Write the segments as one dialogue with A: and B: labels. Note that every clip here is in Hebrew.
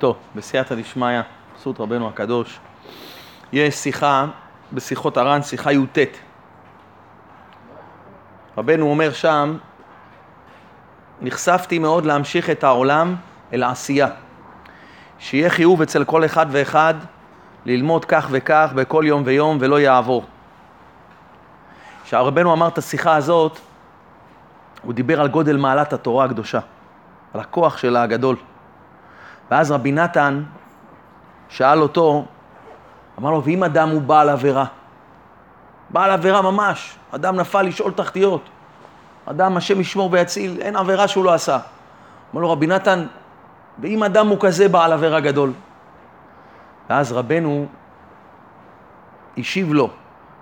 A: טוב, בסייעתא דשמיא, חסות רבנו הקדוש, יש שיחה בשיחות הר"ן, שיחה י"ט. רבנו אומר שם, נחשפתי מאוד להמשיך את העולם אל העשייה. שיהיה חיוב אצל כל אחד ואחד ללמוד כך וכך בכל יום ויום ולא יעבור. כשהרבנו אמר את השיחה הזאת, הוא דיבר על גודל מעלת התורה הקדושה, על הכוח שלה הגדול. ואז רבי נתן שאל אותו, אמר לו, ואם אדם הוא בעל עבירה? בעל עבירה ממש, אדם נפל לשאול תחתיות, אדם השם ישמור ויציל, אין עבירה שהוא לא עשה. אמר לו רבי נתן, ואם אדם הוא כזה בעל עבירה גדול? ואז רבנו השיב לו,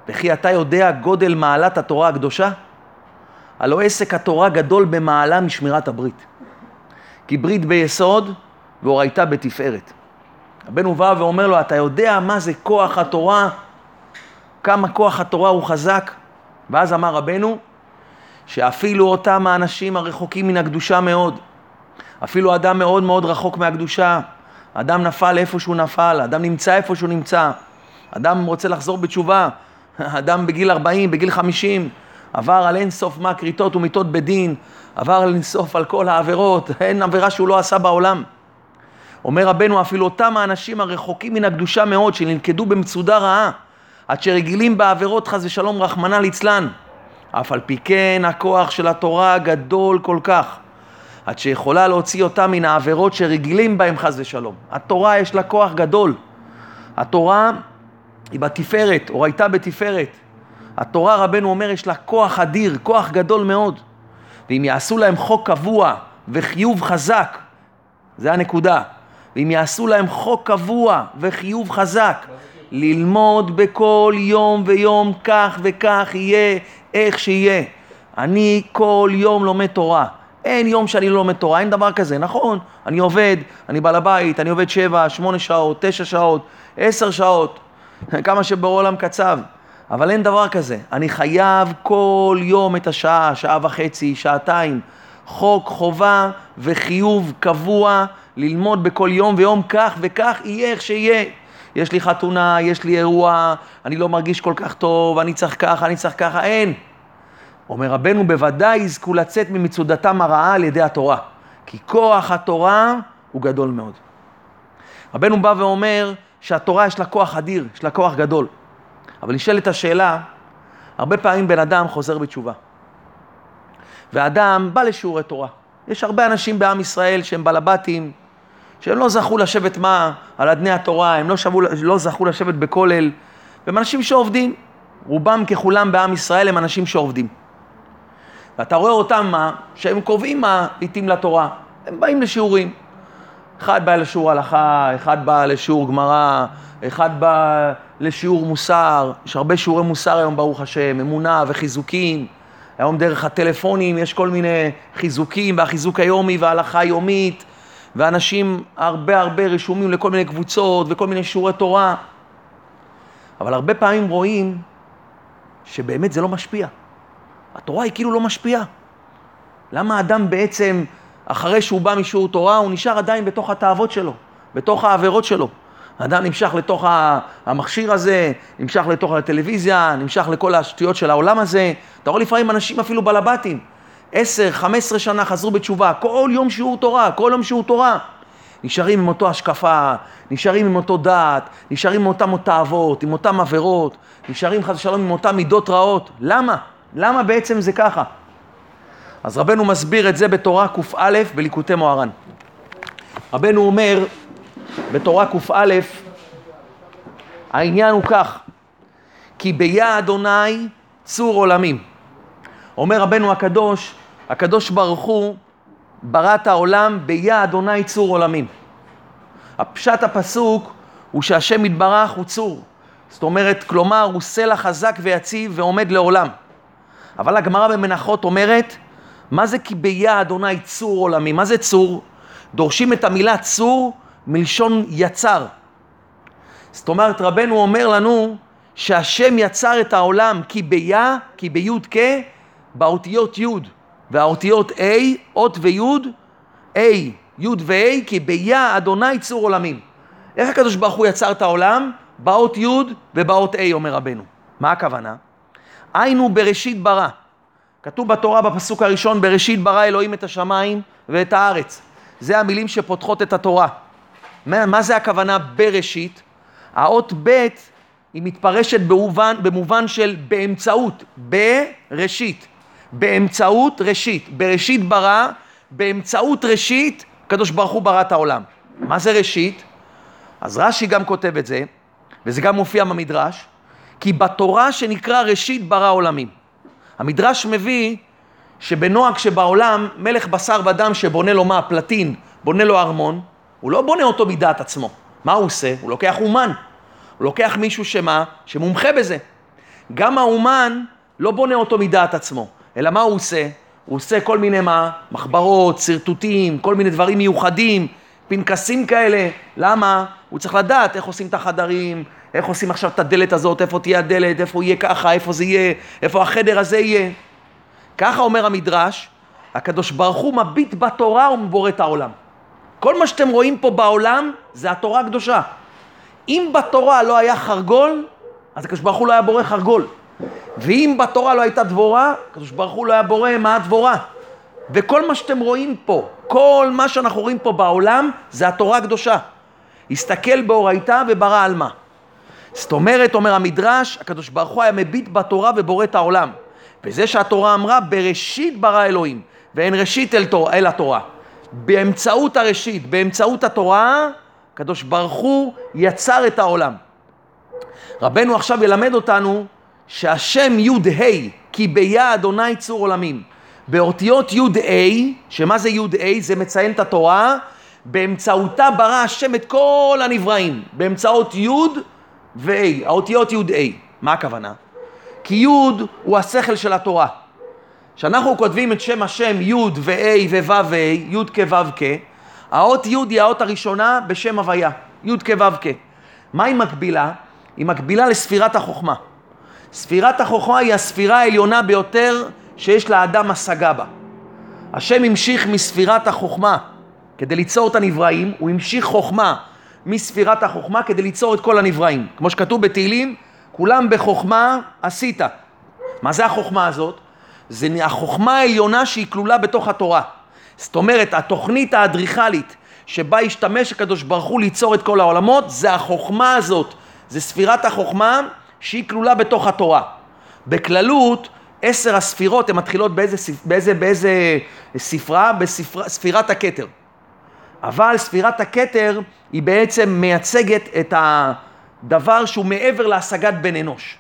A: וכי אתה יודע גודל מעלת התורה הקדושה? הלא עסק התורה גדול במעלה משמירת הברית. כי ברית ביסוד והורייתא בתפארת. רבנו בא ואומר לו, אתה יודע מה זה כוח התורה? כמה כוח התורה הוא חזק? ואז אמר רבנו, שאפילו אותם האנשים הרחוקים מן הקדושה מאוד, אפילו אדם מאוד מאוד רחוק מהקדושה, אדם נפל איפה שהוא נפל, אדם נמצא איפה שהוא נמצא, אדם רוצה לחזור בתשובה, אדם בגיל 40, בגיל 50, עבר על אין סוף מה כריתות ומיתות בדין, עבר על אין סוף על כל העבירות, אין עבירה שהוא לא עשה בעולם. אומר רבנו, אפילו אותם האנשים הרחוקים מן הקדושה מאוד, שנלכדו במצודה רעה, עד שרגילים בעבירות חס ושלום רחמנא ליצלן, אף על פי כן הכוח של התורה גדול כל כך, עד שיכולה להוציא אותם מן העבירות שרגילים בהם חס ושלום. התורה יש לה כוח גדול. התורה היא בתפארת, או הייתה בתפארת. התורה, רבנו אומר, יש לה כוח אדיר, כוח גדול מאוד. ואם יעשו להם חוק קבוע וחיוב חזק, זה הנקודה. ואם יעשו להם חוק קבוע וחיוב חזק, ללמוד בכל יום ויום כך וכך יהיה איך שיהיה. אני כל יום לומד תורה. אין יום שאני לא לומד תורה, אין דבר כזה. נכון, אני עובד, אני בעל הבית, אני עובד שבע, שמונה שעות, תשע שעות, עשר שעות, כמה שבעולם קצב. אבל אין דבר כזה. אני חייב כל יום את השעה, שעה וחצי, שעתיים. חוק, חובה וחיוב קבוע ללמוד בכל יום ויום כך וכך יהיה איך שיהיה. יש לי חתונה, יש לי אירוע, אני לא מרגיש כל כך טוב, אני צריך ככה, אני צריך ככה, אין. אומר רבנו, בוודאי יזכו לצאת ממצודתם הרעה על ידי התורה, כי כוח התורה הוא גדול מאוד. רבנו בא ואומר שהתורה יש לה כוח אדיר, יש לה כוח גדול. אבל נשאלת השאלה, הרבה פעמים בן אדם חוזר בתשובה. ואדם בא לשיעורי תורה. יש הרבה אנשים בעם ישראל שהם בלבטים, שהם לא זכו לשבת מה? על אדני התורה, הם לא, שבו, לא זכו לשבת בכולל, והם אנשים שעובדים. רובם ככולם בעם ישראל הם אנשים שעובדים. ואתה רואה אותם מה? שהם קובעים מה לעיתים לתורה. הם באים לשיעורים. אחד בא לשיעור הלכה, אחד בא לשיעור גמרא, אחד בא לשיעור מוסר. יש הרבה שיעורי מוסר היום, ברוך השם, אמונה וחיזוקים. היום דרך הטלפונים יש כל מיני חיזוקים, והחיזוק היומי וההלכה היומית, ואנשים הרבה הרבה רשומים לכל מיני קבוצות וכל מיני שיעורי תורה. אבל הרבה פעמים רואים שבאמת זה לא משפיע. התורה היא כאילו לא משפיעה. למה אדם בעצם, אחרי שהוא בא משיעור תורה, הוא נשאר עדיין בתוך התאוות שלו, בתוך העבירות שלו. אדם נמשך לתוך המכשיר הזה, נמשך לתוך הטלוויזיה, נמשך לכל השטויות של העולם הזה. אתה רואה לפעמים אנשים אפילו בלבטים, עשר, חמש עשרה שנה חזרו בתשובה, כל יום שיעור תורה, כל יום שיעור תורה. נשארים עם אותו השקפה, נשארים עם אותו דעת, נשארים עם אותם תאוות, עם אותם עבירות, נשארים חס ושלום עם אותם מידות רעות. למה? למה בעצם זה ככה? אז רבנו מסביר את זה בתורה קא בליקוטי מוהר"ן. רבנו אומר בתורה קא, העניין הוא כך, כי ביה אדוני צור עולמים. אומר רבנו הקדוש, הקדוש ברוך הוא ברא את העולם ביה אדוני צור עולמים. הפשט הפסוק הוא שהשם יתברך הוא צור. זאת אומרת, כלומר, הוא סלע חזק ויציב ועומד לעולם. אבל הגמרא במנחות אומרת, מה זה כי ביה אדוני צור עולמי? מה זה צור? דורשים את המילה צור מלשון יצר. זאת אומרת, רבנו אומר לנו שהשם יצר את העולם כי ביה, כי ביוד כ, באותיות יוד, והאותיות A, אות ויוד, A י' וה', כי ביה אדוני צור עולמים. איך הקדוש ברוך הוא יצר את העולם? באות י' ובאות ה', אומר רבנו. מה הכוונה? היינו בראשית ברא. כתוב בתורה בפסוק הראשון, בראשית ברא אלוהים את השמיים ואת הארץ. זה המילים שפותחות את התורה. מה, מה זה הכוונה בראשית? האות ב' היא מתפרשת במובן, במובן של באמצעות, בראשית. באמצעות ראשית. בראשית ברא, באמצעות ראשית, הקדוש ברוך הוא ברא את העולם. מה זה ראשית? אז רש"י גם כותב את זה, וזה גם מופיע במדרש, כי בתורה שנקרא ראשית ברא עולמים. המדרש מביא שבנוהג שבעולם מלך בשר ודם שבונה לו מה? פלטין, בונה לו ארמון, הוא לא בונה אותו מדעת עצמו. מה הוא עושה? הוא לוקח אומן. הוא לוקח מישהו שמה? שמומחה בזה. גם האומן לא בונה אותו מדעת עצמו, אלא מה הוא עושה? הוא עושה כל מיני מה? מחברות, שרטוטים, כל מיני דברים מיוחדים, פנקסים כאלה. למה? הוא צריך לדעת איך עושים את החדרים, איך עושים עכשיו את הדלת הזאת, איפה תהיה הדלת, איפה יהיה ככה, איפה זה יהיה, איפה החדר הזה יהיה. ככה אומר המדרש, הקדוש ברוך הוא מביט בתורה ומבורא את העולם. כל מה שאתם רואים פה בעולם זה התורה הקדושה. אם בתורה לא היה חרגול, אז הקדוש ברוך הוא לא היה בורא חרגול. ואם בתורה לא הייתה דבורה, הקדוש ברוך הוא לא היה בורא מה הדבורה. וכל מה שאתם רואים פה, כל מה שאנחנו רואים פה בעולם, זה התורה הקדושה. הסתכל באורייתא וברא על מה. זאת אומרת, אומר המדרש, הקדוש ברוך הוא היה מביט בתורה ובורא את העולם. וזה שהתורה אמרה, בראשית ברא אלוהים, ואין ראשית אל, תור, אל התורה. באמצעות הראשית, באמצעות התורה, הקדוש ברוך הוא יצר את העולם. רבנו עכשיו ילמד אותנו שהשם י"ה, כי ביה אדוני צור עולמים. באותיות י"ה, שמה זה י"ה? זה מציין את התורה, באמצעותה ברא השם את כל הנבראים, באמצעות י' ו-A, האותיות י'-A. מה הכוונה? כי י' הוא השכל של התורה. כשאנחנו כותבים את שם השם י' ו-A ו-ו' ו-A, י' כו' כ', האות י' היא האות הראשונה בשם הוויה, י' כו' כ'. מה היא מקבילה? היא מקבילה לספירת החוכמה. ספירת החוכמה היא הספירה העליונה ביותר שיש לאדם השגה בה. השם המשיך מספירת החוכמה כדי ליצור את הנבראים, הוא המשיך חוכמה מספירת החוכמה כדי ליצור את כל הנבראים. כמו שכתוב בתהילים, כולם בחוכמה עשית. מה זה החוכמה הזאת? זה החוכמה העליונה שהיא כלולה בתוך התורה. זאת אומרת, התוכנית האדריכלית שבה השתמש הקדוש ברוך הוא ליצור את כל העולמות, זה החוכמה הזאת, זה ספירת החוכמה שהיא כלולה בתוך התורה. בכללות, עשר הספירות הן מתחילות באיזה, באיזה, באיזה ספרה? בספירת הכתר. אבל ספירת הכתר היא בעצם מייצגת את הדבר שהוא מעבר להשגת בן אנוש.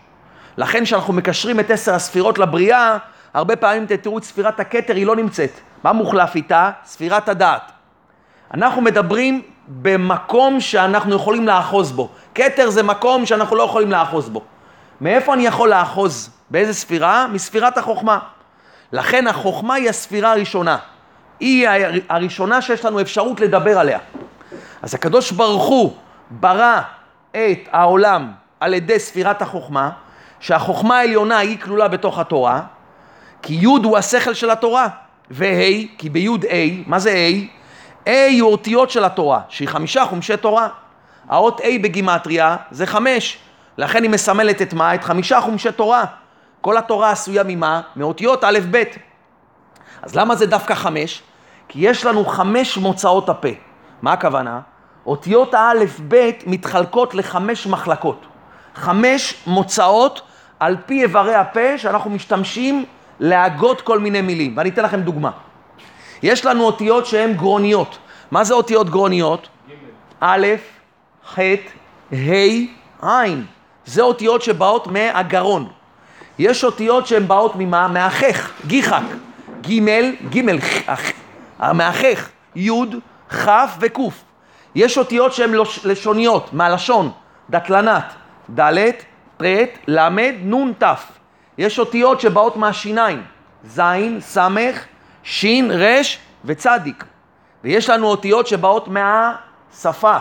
A: לכן כשאנחנו מקשרים את עשר הספירות לבריאה, הרבה פעמים תראו את ספירת הכתר, היא לא נמצאת. מה מוחלף איתה? ספירת הדעת. אנחנו מדברים במקום שאנחנו יכולים לאחוז בו. כתר זה מקום שאנחנו לא יכולים לאחוז בו. מאיפה אני יכול לאחוז? באיזה ספירה? מספירת החוכמה. לכן החוכמה היא הספירה הראשונה. היא הראשונה שיש לנו אפשרות לדבר עליה. אז הקדוש ברוך הוא ברא את העולם על ידי ספירת החוכמה, שהחוכמה העליונה היא כלולה בתוך התורה, כי י' הוא השכל של התורה, וה', כי בי' ה', מה זה ה'? ה' הוא אותיות של התורה, שהיא חמישה חומשי תורה. האות ה' בגימטריה זה חמש, לכן היא מסמלת את מה? את חמישה חומשי תורה. כל התורה עשויה ממה? מאותיות א' ב'. אז למה זה דווקא חמש? כי יש לנו חמש מוצאות הפה. מה הכוונה? אותיות האלף-בית מתחלקות לחמש מחלקות. חמש מוצאות על פי איברי הפה שאנחנו משתמשים להגות כל מיני מילים. ואני אתן לכם דוגמה. יש לנו אותיות שהן גרוניות. מה זה אותיות גרוניות? א', ח', ה', ע'. זה אותיות שבאות מהגרון. יש אותיות שהן באות ממה? מהחך, גיחק. ג', ג', המאחך, י', כ' וק'. יש אותיות שהן לשוניות, מהלשון, דקלנת, ד', ט', ל', נ', ת'. יש אותיות שבאות מהשיניים, ז', ס', ש', ר' וצדיק. ויש לנו אותיות שבאות מהשפה,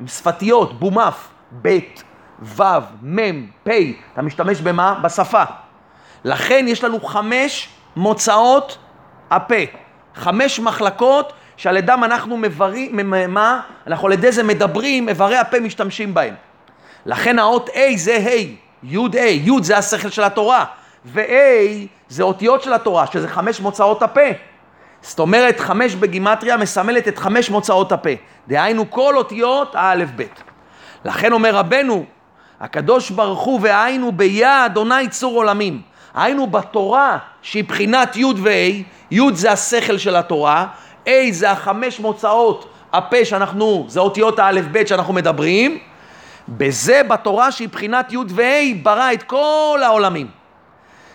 A: הן שפתיות, בומף, ב', ו', מ', פ', אתה משתמש במה? בשפה. לכן יש לנו חמש מוצאות הפה. חמש מחלקות שעל ידם אנחנו מברים, מה? אנחנו על ידי זה מדברים, איברי הפה משתמשים בהם. לכן האות A זה ה', י' A, י' זה השכל של התורה, ו-A זה אותיות של התורה, שזה חמש מוצאות הפה. זאת אומרת, חמש בגימטריה מסמלת את חמש מוצאות הפה. דהיינו כל אותיות האלף-בית. לכן אומר רבנו, הקדוש ברוך הוא והיינו ביה אדוני צור עולמים. היינו בתורה שהיא בחינת י' וה', י' זה השכל של התורה, A זה החמש מוצאות הפה שאנחנו, זה אותיות האלף-בית שאנחנו מדברים, בזה בתורה שהיא בחינת י' וה' ברא את כל העולמים.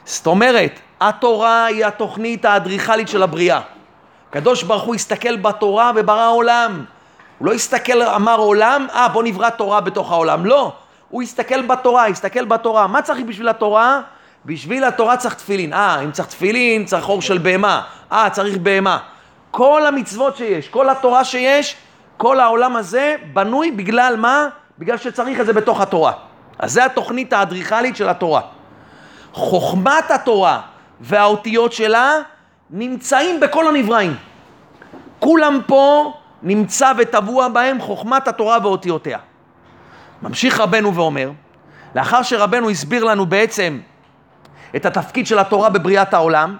A: זאת אומרת, התורה היא התוכנית האדריכלית של הבריאה. הקדוש ברוך הוא הסתכל בתורה וברא עולם. הוא לא הסתכל, אמר עולם, אה בוא נברא תורה בתוך העולם. לא, הוא הסתכל בתורה, הסתכל בתורה. מה צריך בשביל התורה? בשביל התורה צריך תפילין. אה, אם צריך תפילין, צריך אור של בהמה. אה, צריך בהמה. כל המצוות שיש, כל התורה שיש, כל העולם הזה בנוי בגלל מה? בגלל שצריך את זה בתוך התורה. אז זה התוכנית האדריכלית של התורה. חוכמת התורה והאותיות שלה נמצאים בכל הנבראים. כולם פה נמצא וטבוע בהם חוכמת התורה ואותיותיה. ממשיך רבנו ואומר, לאחר שרבנו הסביר לנו בעצם את התפקיד של התורה בבריאת העולם,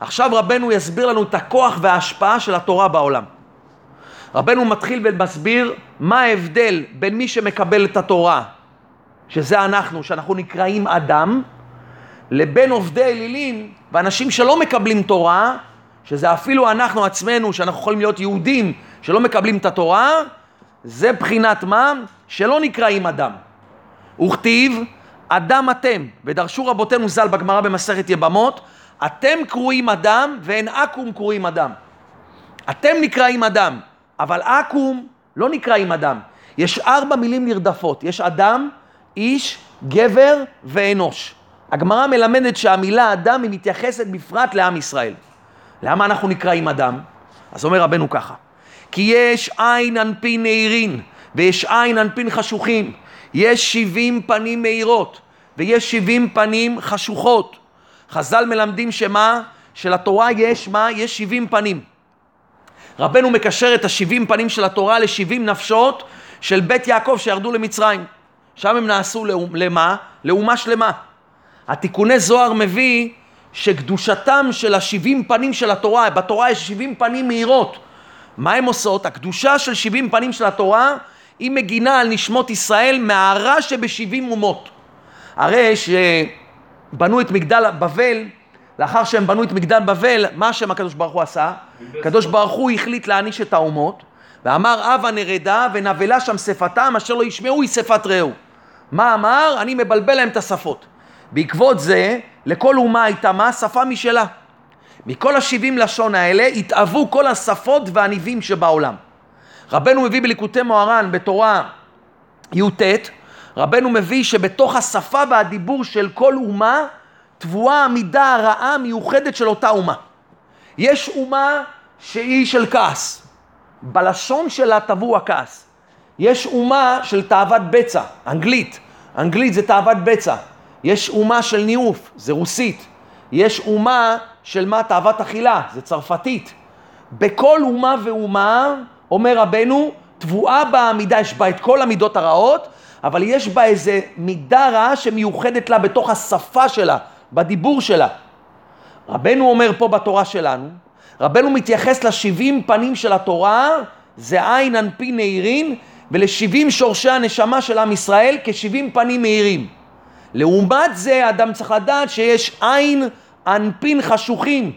A: עכשיו רבנו יסביר לנו את הכוח וההשפעה של התורה בעולם. רבנו מתחיל ומסביר מה ההבדל בין מי שמקבל את התורה, שזה אנחנו, שאנחנו נקראים אדם, לבין עובדי אלילים ואנשים שלא מקבלים תורה, שזה אפילו אנחנו עצמנו, שאנחנו יכולים להיות יהודים שלא מקבלים את התורה, זה בחינת מה? שלא נקראים אדם. וכתיב, אדם אתם, ודרשו רבותינו ז"ל בגמרא במסכת יבמות, אתם קרואים אדם ואין אקום קרואים אדם. אתם נקראים אדם, אבל אקום לא נקראים אדם. יש ארבע מילים נרדפות, יש אדם, איש, גבר ואנוש. הגמרא מלמדת שהמילה אדם היא מתייחסת בפרט לעם ישראל. למה אנחנו נקראים אדם? אז אומר רבנו ככה, כי יש עין אנפין נהירין ויש עין אנפין חשוכים, יש שבעים פנים מאירות ויש שבעים פנים חשוכות. חז"ל מלמדים שמה? שלתורה יש מה? יש שבעים פנים. רבנו מקשר את השבעים פנים של התורה לשבעים נפשות של בית יעקב שירדו למצרים. שם הם נעשו למה? לאומה שלמה. התיקוני זוהר מביא שקדושתם של השבעים פנים של התורה, בתורה יש שבעים פנים מהירות. מה הן עושות? הקדושה של שבעים פנים של התורה היא מגינה על נשמות ישראל מהרע שבשבעים אומות. הרי שבנו את מגדל בבל, לאחר שהם בנו את מגדל בבל, מה השם הקדוש ברוך הוא עשה? הקדוש ברוך הוא החליט להעניש את האומות, ואמר אבה נרדה ונבלה שם שפתם אשר לא ישמעו היא שפת רעהו. מה אמר? אני מבלבל להם את השפות. בעקבות זה, לכל אומה הייתה מה? שפה משלה. מכל השבעים לשון האלה התאוו כל השפות והניבים שבעולם. רבנו מביא בליקוטי מוהר"ן בתורה י"ט, רבנו מביא שבתוך השפה והדיבור של כל אומה טבועה המידה הרעה המיוחדת של אותה אומה. יש אומה שהיא של כעס, בלשון שלה טבוע כעס. יש אומה של תאוות בצע, אנגלית, אנגלית זה תאוות בצע. יש אומה של ניאוף, זה רוסית. יש אומה של מה? תאוות אכילה, זה צרפתית. בכל אומה ואומה, אומר רבנו, תבואה בה המידה, יש בה את כל המידות הרעות, אבל יש בה איזה מידה רעה שמיוחדת לה בתוך השפה שלה, בדיבור שלה. רבנו אומר פה בתורה שלנו, רבנו מתייחס לשבעים פנים של התורה, זה עין אנפין נהירין, ולשבעים שורשי הנשמה של עם ישראל כשבעים פנים מהירים. לעומת זה, אדם צריך לדעת שיש עין אנפין חשוכים,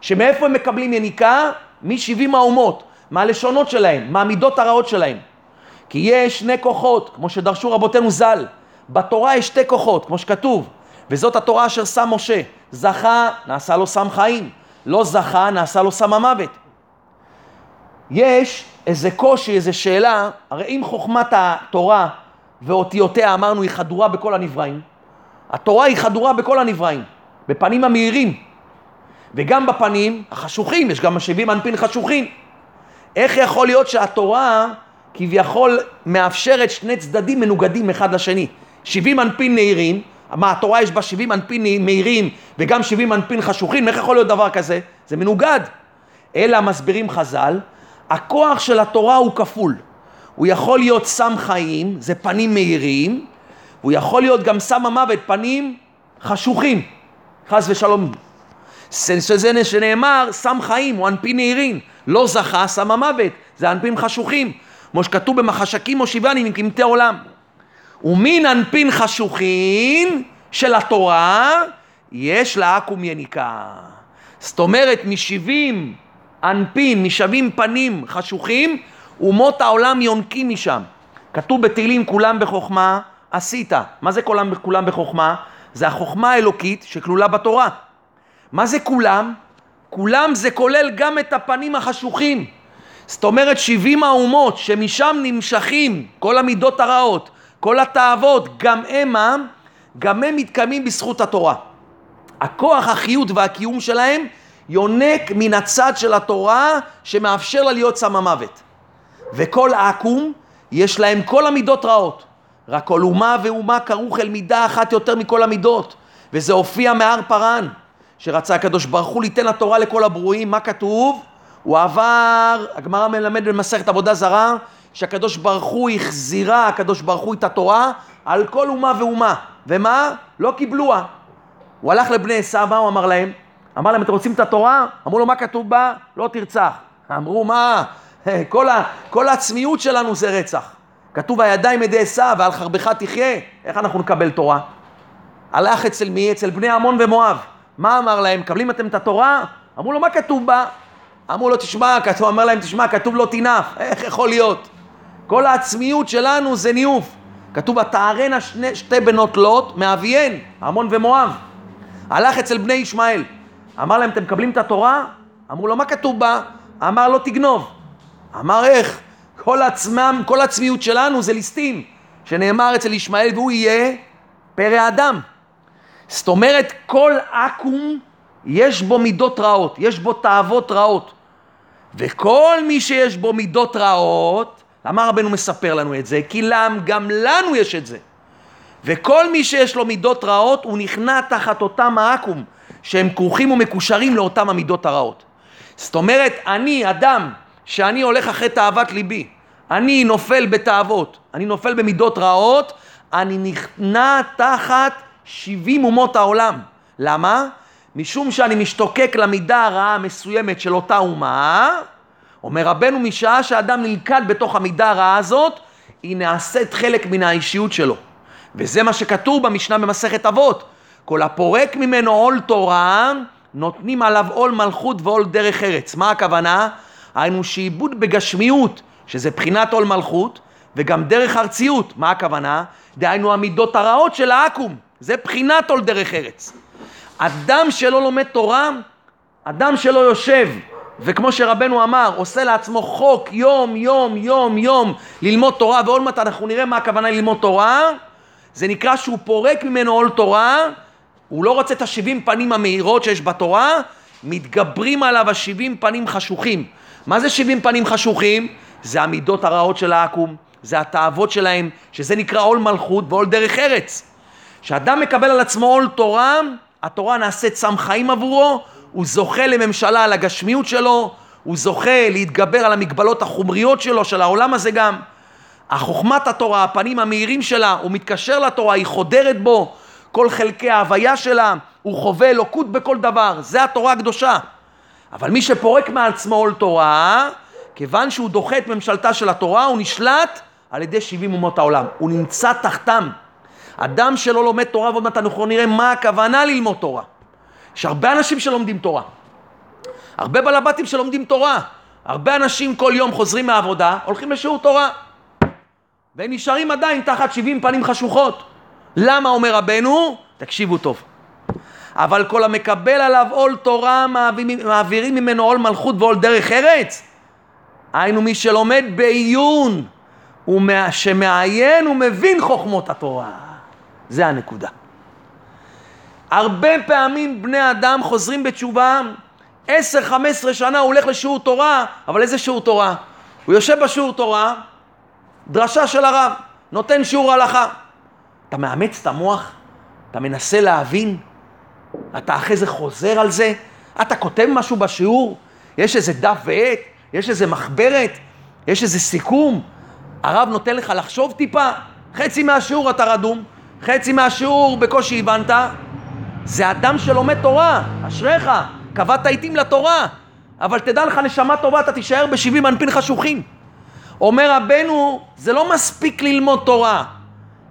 A: שמאיפה הם מקבלים יניקה? משבעים האומות, מהלשונות שלהם, מהמידות הרעות שלהם. כי יש שני כוחות, כמו שדרשו רבותינו ז"ל. בתורה יש שתי כוחות, כמו שכתוב, וזאת התורה אשר שם משה. זכה, נעשה לו סם חיים. לא זכה, נעשה לו סם המוות. יש איזה קושי, איזה שאלה, הרי אם חוכמת התורה ואותיותיה, אמרנו, היא חדורה בכל הנבראים, התורה היא חדורה בכל הנבראים, בפנים המאירים, וגם בפנים החשוכים, יש גם משאבים אנפין חשוכים. איך יכול להיות שהתורה כביכול מאפשרת שני צדדים מנוגדים אחד לשני? 70 אנפין נהירים, מה התורה יש בה 70 אנפין מהירים וגם 70 אנפין חשוכים, איך יכול להיות דבר כזה? זה מנוגד. אלא מסבירים חז"ל, הכוח של התורה הוא כפול. הוא יכול להיות סם חיים, זה פנים מהירים, והוא יכול להיות גם סם המוות, פנים חשוכים, חס ושלום. שזה שנאמר, סם חיים, הוא אנפין נהירים, לא זכה, סם המוות, זה אנפין חשוכים, כמו שכתוב במחשקים מושיבני עם קמטי עולם. ומין אנפין חשוכין של התורה, יש לה עכו"ם יניקה. זאת אומרת, משבעים אנפין, משבעים פנים חשוכים, אומות העולם יונקים משם. כתוב בתהילים כולם בחוכמה עשית. מה זה כולם, כולם בחוכמה? זה החוכמה האלוקית שכלולה בתורה. מה זה כולם? כולם זה כולל גם את הפנים החשוכים. זאת אומרת, 70 האומות שמשם נמשכים כל המידות הרעות, כל התאוות, גם המה, גם הם מתקיימים בזכות התורה. הכוח, החיות והקיום שלהם יונק מן הצד של התורה שמאפשר לה להיות סם המוות. וכל עכו"ם יש להם כל המידות רעות. רק כל אומה ואומה כרוך אל מידה אחת יותר מכל המידות. וזה הופיע מהר פרן, שרצה הקדוש ברוך הוא ליתן התורה לכל הברואים, מה כתוב? הוא עבר, הגמרא מלמד במסכת עבודה זרה, שהקדוש ברוך הוא החזירה, הקדוש ברוך הוא את התורה על כל אומה ואומה. ומה? לא קיבלוה. הוא הלך לבני עשיו, מה הוא אמר להם? אמר להם, אתם רוצים את התורה? אמרו לו, מה כתוב בה? לא תרצח. אמרו, מה? כל, ה, כל העצמיות שלנו זה רצח. כתוב, הידיים ידי עשיו ועל חרבך תחיה. איך אנחנו נקבל תורה? הלך אצל מי? אצל בני עמון ומואב. מה אמר להם? מקבלים אתם את התורה? אמרו לו, מה כתוב בה? אמרו לו, תשמע, כתוב, אמר להם, תשמע, כתוב לא תנף. איך יכול להיות? כל העצמיות שלנו זה ניאוף. כתוב, ותערנה שתי בנות לוט מאביהן, עמון ומואב. הלך אצל בני ישמעאל. אמר להם, אתם מקבלים את התורה? אמרו לו, מה כתוב בה? אמר, לא תגנוב. אמר, איך? כל עצמם, כל עצמיות שלנו זה ליסטים, שנאמר אצל ישמעאל, והוא יהיה פרא אדם. זאת אומרת, כל עכו"ם יש בו מידות רעות, יש בו תאוות רעות. וכל מי שיש בו מידות רעות, למה רבנו מספר לנו את זה? כי למה גם לנו יש את זה. וכל מי שיש לו מידות רעות, הוא נכנע תחת אותם העכו"ם, שהם כרוכים ומקושרים לאותם המידות הרעות. זאת אומרת, אני, אדם, שאני הולך אחרי תאוות ליבי, אני נופל בתאוות, אני נופל במידות רעות, אני נכנע תחת 70 אומות העולם. למה? משום שאני משתוקק למידה הרעה המסוימת של אותה אומה, אומר רבנו, משעה שאדם נלכד בתוך המידה הרעה הזאת, היא נעשית חלק מן האישיות שלו. וזה מה שכתוב במשנה במסכת אבות. כל הפורק ממנו עול תורה, נותנים עליו עול מלכות ועול דרך ארץ. מה הכוונה? היינו שעיבוד בגשמיות, שזה בחינת עול מלכות, וגם דרך ארציות. מה הכוונה? דהיינו המידות הרעות של העכו"ם. זה בחינת עול דרך ארץ. אדם שלא לומד תורה, אדם שלא יושב, וכמו שרבנו אמר, עושה לעצמו חוק יום, יום, יום, יום ללמוד תורה, ועוד מעט אנחנו נראה מה הכוונה ללמוד תורה, זה נקרא שהוא פורק ממנו עול תורה, הוא לא רוצה את השבעים פנים המהירות שיש בתורה, מתגברים עליו השבעים פנים חשוכים. מה זה שבעים פנים חשוכים? זה המידות הרעות של העכו"ם, זה התאוות שלהם, שזה נקרא עול מלכות ועול דרך ארץ. כשאדם מקבל על עצמו עול תורה, התורה נעשית סם חיים עבורו, הוא זוכה לממשלה על הגשמיות שלו, הוא זוכה להתגבר על המגבלות החומריות שלו, של העולם הזה גם. החוכמת התורה, הפנים המאירים שלה, הוא מתקשר לתורה, היא חודרת בו, כל חלקי ההוויה שלה, הוא חווה אלוקות בכל דבר, זה התורה הקדושה. אבל מי שפורק מעצמו עול תורה, כיוון שהוא דוחה את ממשלתה של התורה, הוא נשלט על ידי 70 אומות העולם. הוא נמצא תחתם. אדם שלא לומד תורה, ועוד מעט אנחנו נראה מה הכוונה ללמוד תורה. יש הרבה אנשים שלומדים תורה. הרבה בלבטים שלומדים תורה. הרבה אנשים כל יום חוזרים מהעבודה, הולכים לשיעור תורה. והם נשארים עדיין תחת 70 פנים חשוכות. למה אומר רבנו? תקשיבו טוב. אבל כל המקבל עליו עול תורה מעבירים ממנו עול מלכות ועול דרך ארץ. היינו מי שלומד בעיון, שמעיין ומבין חוכמות התורה. זה הנקודה. הרבה פעמים בני אדם חוזרים בתשובה, עשר, חמש עשרה שנה הוא הולך לשיעור תורה, אבל איזה שיעור תורה? הוא יושב בשיעור תורה, דרשה של הרב, נותן שיעור הלכה. אתה מאמץ את המוח? אתה מנסה להבין? אתה אחרי זה חוזר על זה? אתה כותב משהו בשיעור? יש איזה דף ועט? יש איזה מחברת? יש איזה סיכום? הרב נותן לך לחשוב טיפה? חצי מהשיעור אתה רדום, חצי מהשיעור בקושי הבנת. זה אדם שלומד תורה, אשריך, קבעת עיתים לתורה. אבל תדע לך, נשמה טובה, אתה תישאר בשבעים אנפין חשוכים. אומר רבנו, זה לא מספיק ללמוד תורה,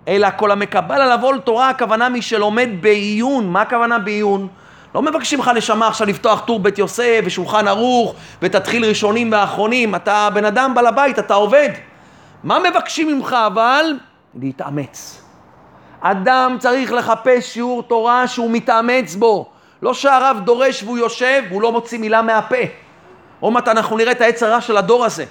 A: אלא כל המקבל על עול תורה, הכוונה מי שלומד בעיון. מה הכוונה בעיון? לא מבקשים לך נשמה עכשיו לפתוח טור בית יוסף ושולחן ערוך ותתחיל ראשונים ואחרונים. אתה בן אדם בעל הבית, אתה עובד. מה מבקשים ממך אבל? להתאמץ. אדם צריך לחפש שיעור תורה שהוא מתאמץ בו. לא שהרב דורש והוא יושב והוא לא מוציא מילה מהפה. עוד מעט אנחנו נראה את העץ הרע של הדור הזה.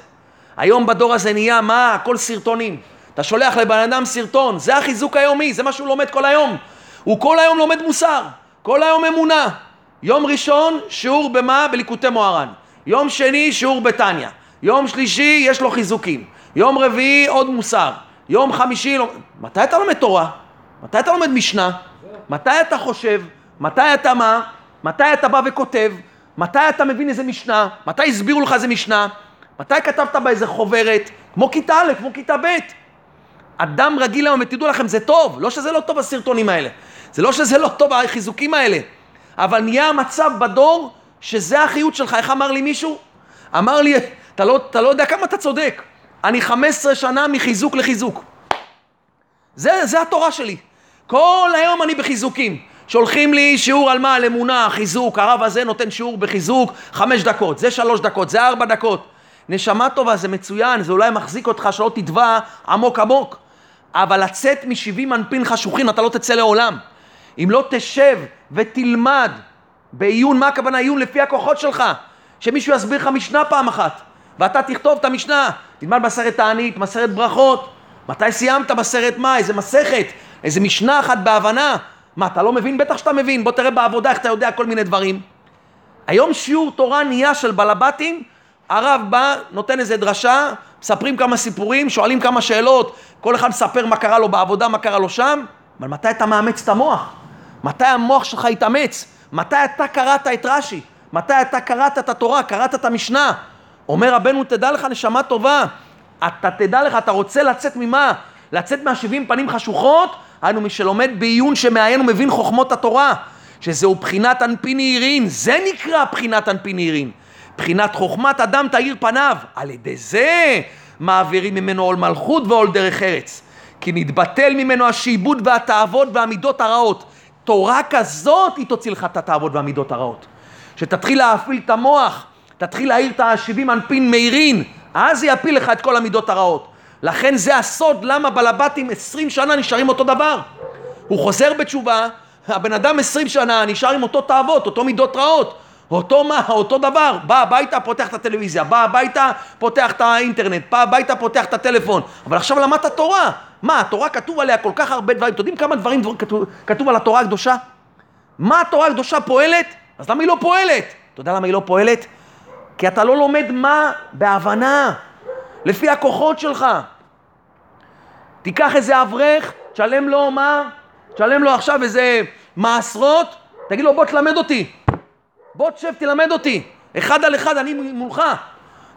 A: היום בדור הזה נהיה מה? הכל סרטונים. אתה שולח לבן אדם סרטון, זה החיזוק היומי, זה מה שהוא לומד כל היום. הוא כל היום לומד מוסר, כל היום אמונה. יום ראשון, שיעור במה? בליקוטי מוהר"ן. יום שני, שיעור בתניא. יום שלישי, יש לו חיזוקים. יום רביעי, עוד מוסר. יום חמישי, לא... מתי אתה לומד תורה? מתי אתה לומד משנה? מתי אתה חושב? מתי אתה מה? מתי אתה בא וכותב? מתי אתה מבין איזה משנה? מתי הסבירו לך איזה משנה? מתי כתבת באיזה חוברת? כמו כיתה א', כמו כיתה ב'. אדם רגיל היום, ותדעו לכם, זה טוב. לא שזה לא טוב הסרטונים האלה. זה לא שזה לא טוב החיזוקים האלה. אבל נהיה המצב בדור שזה החיות שלך. איך אמר לי מישהו? אמר לי, אתה לא, אתה לא יודע כמה אתה צודק. אני 15 שנה מחיזוק לחיזוק. זה, זה התורה שלי. כל היום אני בחיזוקים. שולחים לי שיעור על מה? על אמונה, חיזוק. הרב הזה נותן שיעור בחיזוק חמש דקות, זה שלוש דקות, זה ארבע דקות. נשמה טובה, זה מצוין, זה אולי מחזיק אותך שלא תטבע עמוק עמוק. אבל לצאת משבעים אנפין חשוכים אתה לא תצא לעולם. אם לא תשב ותלמד בעיון, מה הכוונה עיון לפי הכוחות שלך? שמישהו יסביר לך משנה פעם אחת, ואתה תכתוב את המשנה, תלמד מסרת תענית, מסרת ברכות. מתי סיימת מסרת מה? איזה מסכת, איזה משנה אחת בהבנה. מה, אתה לא מבין? בטח שאתה מבין. בוא תראה בעבודה איך אתה יודע כל מיני דברים. היום שיעור תורה נהיה של בלבטים, הרב בא, נותן איזה דרשה, מספרים כמה סיפורים, שואלים כמה שאלות, כל אחד מספר מה קרה לו בעבודה, מה קרה לו שם, אבל מתי אתה מאמץ את המוח? מתי המוח שלך יתאמץ? מתי אתה קראת את רש"י? מתי אתה קראת את התורה, קראת את המשנה? אומר רבנו, תדע לך נשמה טובה, אתה תדע לך, אתה רוצה לצאת ממה? לצאת מהשבעים פנים חשוכות? היינו מי שלומד בעיון שמעיין ומבין חוכמות התורה, שזהו בחינת אנפין ירין, זה נקרא בחינת אנפין ירין. בחינת חוכמת אדם תאיר פניו, על ידי זה מעבירים ממנו עול מלכות ועול דרך ארץ. כי נתבטל ממנו השעבוד והתאוות והמידות הרעות. תורה כזאת היא תוציא לך את התאוות והמידות הרעות. שתתחיל להפעיל את המוח, תתחיל להאיר את השבעים אנפין מאירין, אז זה יפיל לך את כל המידות הרעות. לכן זה הסוד למה בלבטים עשרים שנה נשארים אותו דבר. הוא חוזר בתשובה, הבן אדם עשרים שנה נשאר עם אותו תאוות, אותו מידות רעות. אותו מה, אותו דבר, בא הביתה, פותח את הטלוויזיה, בא הביתה, פותח את האינטרנט, בא הביתה, פותח את הטלפון, אבל עכשיו למדת תורה. מה, התורה כתוב עליה כל כך הרבה דברים, אתם יודעים כמה דברים דבר, כתוב, כתוב על התורה הקדושה? מה התורה הקדושה פועלת? אז למה היא לא פועלת? אתה יודע למה היא לא פועלת? כי אתה לא לומד מה בהבנה, לפי הכוחות שלך. תיקח איזה אברך, תשלם לו מה? תשלם לו עכשיו איזה מעשרות, תגיד לו בוא תלמד אותי. בוא תשב תלמד אותי. אחד על אחד אני מולך.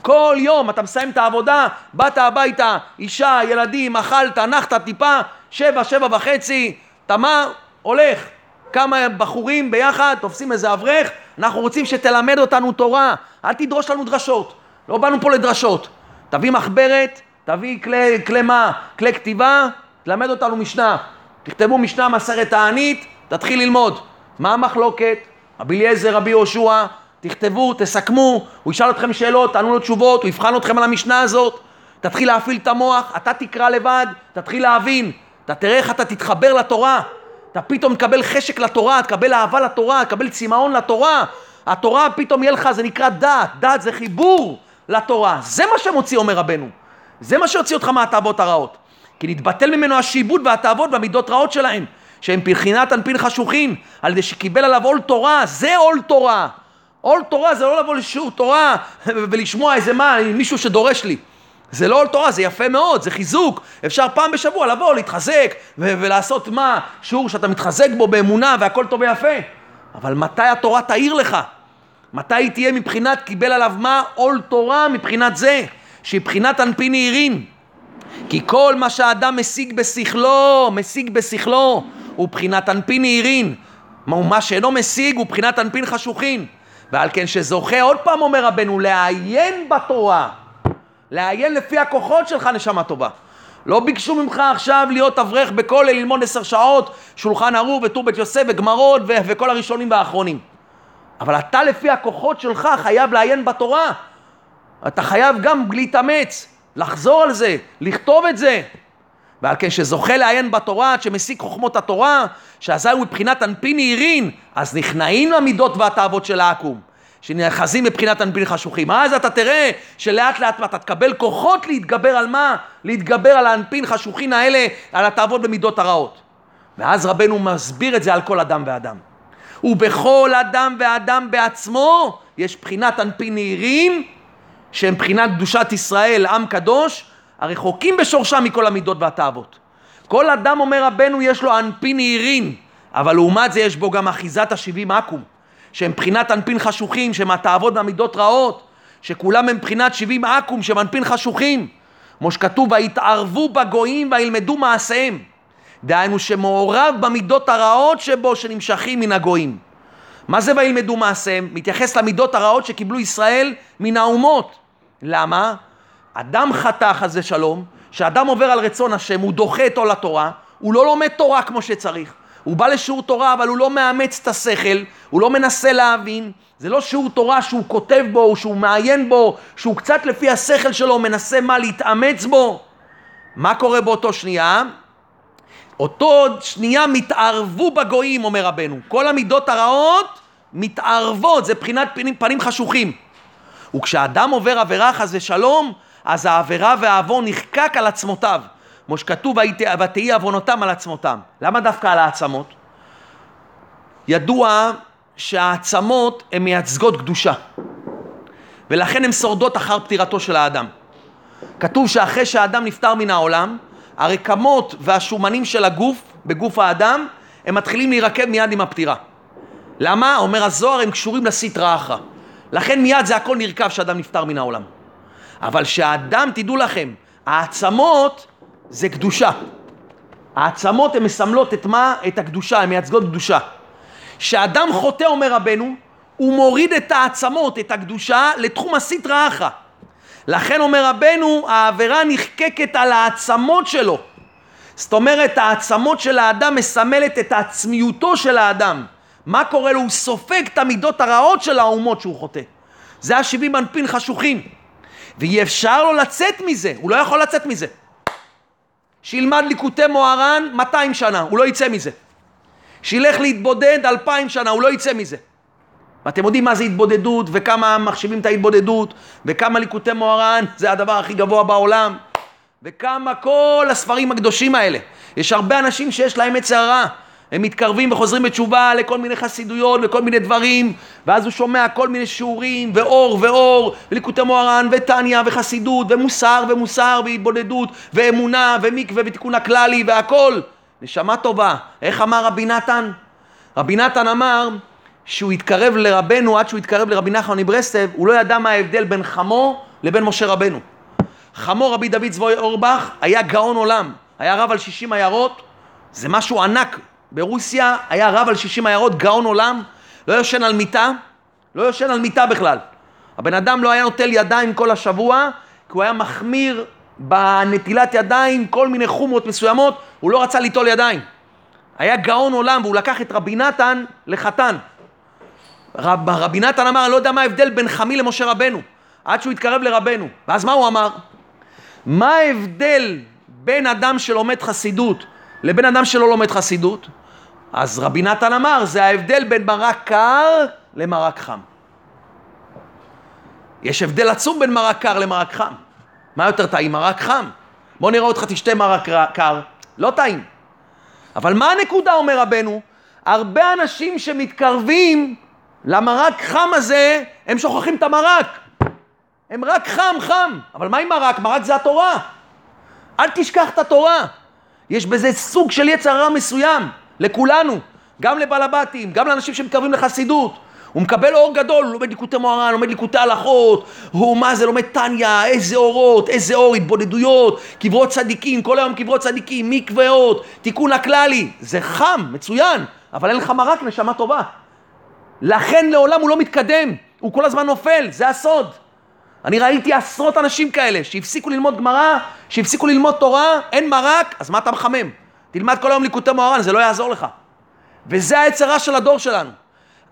A: כל יום אתה מסיים את העבודה, באת הביתה, אישה, ילדים, אכלת, נחת טיפה, שבע, שבע וחצי, מה? הולך. כמה בחורים ביחד, תופסים איזה אברך, אנחנו רוצים שתלמד אותנו תורה, אל תדרוש לנו דרשות, לא באנו פה לדרשות. תביא מחברת, תביא כלי, כלי מה? כלי כתיבה, תלמד אותנו משנה. תכתבו משנה מסרת תענית, תתחיל ללמוד. מה המחלוקת? רבי אליעזר, רבי יהושע, תכתבו, תסכמו, הוא ישאל אתכם שאלות, תענו לו תשובות, הוא יבחן אתכם על המשנה הזאת, תתחיל להפעיל את המוח, אתה תקרא לבד, תתחיל להבין, אתה תראה איך אתה תתחבר לתורה, אתה פתאום תקבל חשק לתורה, תקבל אהבה לתורה, תקבל צמאון לתורה, התורה פתאום יהיה לך, זה נקרא דת, דת זה חיבור לתורה, זה מה שמוציא אומר רבנו, זה מה שיוציא אותך מהתאוות הרעות, כי נתבטל ממנו השיבוד והתאוות והמידות רעות שלהם. שהם פרחינת אנפין חשוכין, על ידי שקיבל עליו עול תורה, זה עול תורה. עול תורה זה לא לבוא לשיעור תורה ולשמוע איזה מה, מישהו שדורש לי. זה לא עול תורה, זה יפה מאוד, זה חיזוק. אפשר פעם בשבוע לבוא, להתחזק ו- ולעשות מה? שיעור שאתה מתחזק בו באמונה והכל טוב ויפה. אבל מתי התורה תאיר לך? מתי היא תהיה מבחינת קיבל עליו מה? עול תורה מבחינת זה, שהיא בחינת אנפין ירין. כי כל מה שהאדם משיג בשכלו, משיג בשכלו, הוא בחינת אנפין ירין. מה שאינו משיג הוא בחינת אנפין חשוכין. ועל כן שזוכה, עוד פעם אומר רבנו, לעיין בתורה. לעיין לפי הכוחות שלך, נשמה טובה. לא ביקשו ממך עכשיו להיות אברך בכולל, ללמוד עשר שעות, שולחן ערוך וטור בית יוסף וגמרות ו- וכל הראשונים והאחרונים. אבל אתה לפי הכוחות שלך חייב לעיין בתורה. אתה חייב גם להתאמץ, לחזור על זה, לכתוב את זה. ועל כן שזוכה לעיין בתורה, שמסיק חוכמות התורה, שאזי הוא מבחינת אנפין ירין, אז נכנעים למידות והתאוות של העכו"ם. שנאחזים מבחינת אנפין חשוכים. אז אתה תראה שלאט לאט אתה תקבל כוחות להתגבר על מה? להתגבר על האנפין חשוכין האלה, על התאוות במידות הרעות. ואז רבנו מסביר את זה על כל אדם ואדם. ובכל אדם ואדם בעצמו יש בחינת אנפין נהירים, שהם בחינת קדושת ישראל, עם קדוש, הרחוקים בשורשם מכל המידות והתאוות. כל אדם, אומר רבנו, יש לו אנפין נהירים, אבל לעומת זה יש בו גם אחיזת השבעים עכו"ם. שהם מבחינת אנפין חשוכים, שהם התאוות והמידות רעות, שכולם הם מבחינת שבעים עכו"ם, שהם אנפין חשוכים. כמו שכתוב, ויתערבו בגויים וילמדו מעשיהם. דהיינו שמעורב במידות הרעות שבו שנמשכים מן הגויים. מה זה וילמדו מעשיהם? מתייחס למידות הרעות שקיבלו ישראל מן האומות. למה? אדם חטא חס ושלום, שאדם עובר על רצון השם, הוא דוחה את עול התורה, הוא לא לומד תורה כמו שצריך. הוא בא לשיעור תורה, אבל הוא לא מאמץ את השכל, הוא לא מנסה להבין. זה לא שיעור תורה שהוא כותב בו, שהוא מעיין בו, שהוא קצת לפי השכל שלו מנסה מה להתאמץ בו. מה קורה באותו שנייה? אותו שנייה מתערבו בגויים, אומר רבנו. כל המידות הרעות מתערבות, זה בחינת פנים, פנים חשוכים. וכשאדם עובר עבירה חס ושלום, אז העבירה והעוון נחקק על עצמותיו. כמו שכתוב, ותהי עוונותם על עצמותם. למה דווקא על העצמות? ידוע שהעצמות הן מייצגות קדושה, ולכן הן שורדות אחר פטירתו של האדם. כתוב שאחרי שהאדם נפטר מן העולם, הרקמות והשומנים של הגוף, בגוף האדם, הם מתחילים להירקב מיד עם הפטירה. למה? אומר הזוהר, הם קשורים לסטרא אחרא. לכן מיד זה הכל נרקב כשאדם נפטר מן העולם. אבל שהאדם, תדעו לכם, העצמות זה קדושה. העצמות הן מסמלות את מה? את הקדושה, הן מייצגות קדושה. כשאדם חוטא, אומר רבנו, הוא מוריד את העצמות, את הקדושה, לתחום הסטרא אחרא. לכן אומר רבנו, העבירה נחקקת על העצמות שלו. זאת אומרת, העצמות של האדם מסמלת את עצמיותו של האדם. מה קורה לו? הוא סופג את המידות הרעות של האומות שהוא חוטא. זה השבעים אנפין חשוכים. ואי אפשר לו לצאת מזה, הוא לא יכול לצאת מזה. שילמד ליקוטי מוהר"ן 200 שנה, הוא לא יצא מזה. שילך להתבודד 2,000 שנה, הוא לא יצא מזה. ואתם יודעים מה זה התבודדות, וכמה מחשיבים את ההתבודדות, וכמה ליקוטי מוהר"ן זה הדבר הכי גבוה בעולם, וכמה כל הספרים הקדושים האלה. יש הרבה אנשים שיש להם עצר רע. הם מתקרבים וחוזרים בתשובה לכל מיני חסידויות וכל מיני דברים, ואז הוא שומע כל מיני שיעורים, ואור ואור, וליקוטי מוהר"ן, וטניה, וחסידות, ומוסר ומוסר, והתבודדות, ואמונה, ומקווה, ותיקון הכללי, והכל. נשמה טובה. איך אמר רבי נתן? רבי נתן אמר שהוא התקרב לרבנו, עד שהוא התקרב לרבי נחמן מברסלב, הוא לא ידע מה ההבדל בין חמו לבין משה רבנו. חמו רבי דוד צבוי אורבך היה גאון עולם, היה רב על 60 עיירות, זה משהו ענק. ברוסיה היה רב על 60 עיירות, גאון עולם, לא יושן על מיטה, לא יושן על מיטה בכלל. הבן אדם לא היה נוטל ידיים כל השבוע, כי הוא היה מחמיר בנטילת ידיים, כל מיני חומות מסוימות, הוא לא רצה ליטול ידיים. היה גאון עולם, והוא לקח את רבי נתן לחתן. רב, רבי נתן אמר, אני לא יודע מה ההבדל בין חמי למשה רבנו, עד שהוא התקרב לרבנו. ואז מה הוא אמר? מה ההבדל בין אדם שלומד חסידות לבין אדם שלא לומד חסידות? אז רבי נתן אמר, זה ההבדל בין מרק קר למרק חם. יש הבדל עצום בין מרק קר למרק חם. מה יותר טעים? מרק חם. בוא נראה אותך תשתה מרק קר. לא טעים. אבל מה הנקודה, אומר רבנו? הרבה אנשים שמתקרבים למרק חם הזה, הם שוכחים את המרק. הם רק חם, חם. אבל מה עם מרק? מרק זה התורה. אל תשכח את התורה. יש בזה סוג של יצר רע מסוים, לכולנו. גם לבעל הבתים, גם לאנשים שמתקרבים לחסידות. הוא מקבל אור גדול, הוא לומד ליקוטי מוהר"ן, לומד ליקוטי הלכות, הוא מה זה לומד טניה, איזה אורות, איזה אור, התבודדויות, קברות צדיקים, כל היום קברות צדיקים, מקוואות, תיקון הכללי, זה חם, מצוין, אבל אין לך מרק, נשמה טובה. לכן לעולם הוא לא מתקדם, הוא כל הזמן נופל, זה הסוד. אני ראיתי עשרות אנשים כאלה שהפסיקו ללמוד גמרא, שהפסיקו ללמוד תורה, אין מרק, אז מה אתה מחמם? תלמד כל היום ליקוטי מוהר"ן, זה לא יעזור לך. וזה היצרה של הדור שלנו.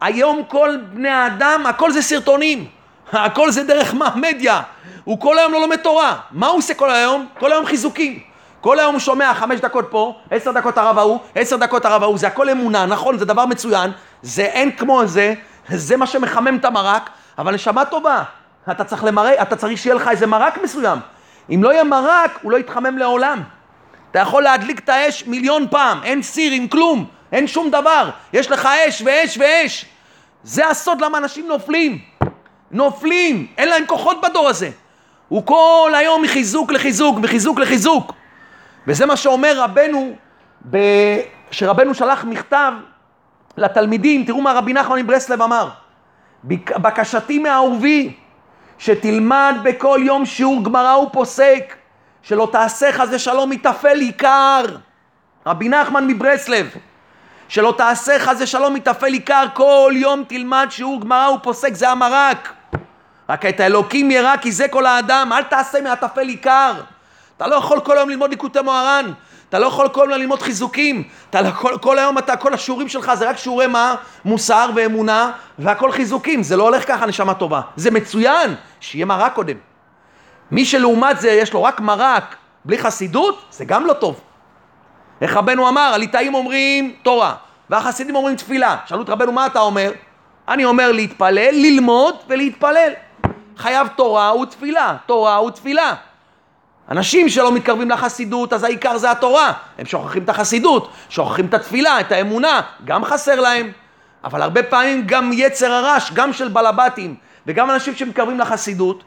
A: היום כל בני האדם, הכל זה סרטונים, הכל זה דרך מה? מדיה. הוא כל היום לא לומד תורה. מה הוא עושה כל היום? כל היום חיזוקים. כל היום הוא שומע חמש דקות פה, עשר דקות הרב ההוא, עשר דקות הרב ההוא, זה הכל אמונה, נכון, זה דבר מצוין, זה אין כמו זה, זה מה שמחמם את המרק, אבל נשמה טובה, אתה צריך למרק, אתה צריך שיהיה לך איזה מרק מסוים. אם לא יהיה מרק, הוא לא יתחמם לעולם. אתה יכול להדליק את האש מיליון פעם, אין סיר עם כלום, אין שום דבר. יש לך אש ואש ואש. זה הסוד למה אנשים נופלים. נופלים, אין להם כוחות בדור הזה. הוא כל היום מחיזוק לחיזוק, מחיזוק לחיזוק. וזה מה שאומר רבנו, ב... שרבנו שלח מכתב לתלמידים, תראו מה רבי נחמן מברסלב אמר. בקשתי מאהובי, שתלמד בכל יום שיעור גמרא ופוסק, שלא תעשה חס ושלום מתאפל עיקר. רבי נחמן מברסלב, שלא תעשה חס ושלום מתאפל עיקר, כל יום תלמד שיעור גמרא ופוסק, זה המרק. רק את האלוקים ירא כי זה כל האדם, אל תעשה מהטפל עיקר. אתה לא יכול כל היום ללמוד ליקוטי מוהר"ן, אתה לא יכול כל היום ללמוד חיזוקים, אתה לא, כל, כל היום אתה, כל השיעורים שלך זה רק שיעורי מה? מוסר ואמונה והכל חיזוקים, זה לא הולך ככה נשמה טובה, זה מצוין, שיהיה מרק קודם. מי שלעומת זה יש לו רק מרק בלי חסידות, זה גם לא טוב. איך רבנו אמר, הליטאים אומרים תורה, והחסידים אומרים תפילה. שאלו את רבנו מה אתה אומר? אני אומר להתפלל, ללמוד ולהתפלל. חייב תורה ותפילה, תורה ותפילה. אנשים שלא מתקרבים לחסידות, אז העיקר זה התורה. הם שוכחים את החסידות, שוכחים את התפילה, את האמונה, גם חסר להם. אבל הרבה פעמים גם יצר הרש, גם של בלבטים, וגם אנשים שמתקרבים לחסידות,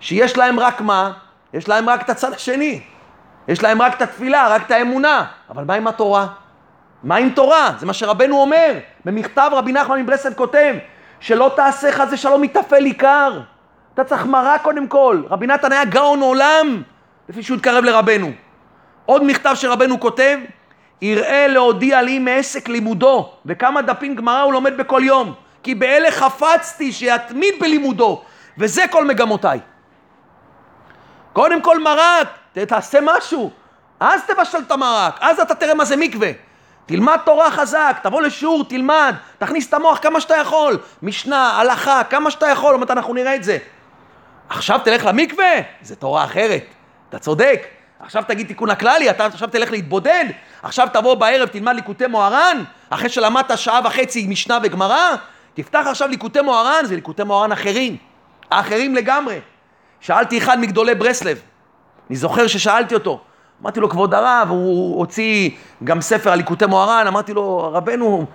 A: שיש להם רק מה? יש להם רק את הצד השני. יש להם רק את התפילה, רק את האמונה. אבל מה עם התורה? מה עם תורה? זה מה שרבנו אומר. במכתב רבי נחמן מברסלב כותב, שלא תעשה חס ושלום מתאפל עיקר. אתה צריך מראה קודם כל. רבי נתן היה גאון עולם, לפי שהוא התקרב לרבנו. עוד מכתב שרבנו כותב, יראה להודיע לי מעסק לימודו, וכמה דפים גמרא הוא לומד בכל יום. כי באלה חפצתי שיתמיד בלימודו, וזה כל מגמותיי. קודם כל מרק, תעשה משהו, אז תבשל את המרק, אז אתה תראה מה זה מקווה. תלמד תורה חזק, תבוא לשיעור, תלמד, תכניס את המוח כמה שאתה יכול, משנה, הלכה, כמה שאתה יכול, עוד אנחנו נראה את זה. עכשיו תלך למקווה, זה תורה אחרת, אתה צודק. עכשיו תגיד תיקון הכללי, אתה עכשיו תלך להתבודד, עכשיו תבוא בערב, תלמד ליקוטי מוהר"ן, אחרי שלמדת שעה וחצי משנה וגמרא, תפתח עכשיו ליקוטי מוהר"ן, זה ליקוטי מוהר"ן אחרים, האחרים לגמרי. שאלתי אחד מגדולי ברסלב, אני זוכר ששאלתי אותו, אמרתי לו, כבוד הרב, הוא הוציא גם ספר על ליקוטי מוהר"ן, אמרתי לו, רבנו,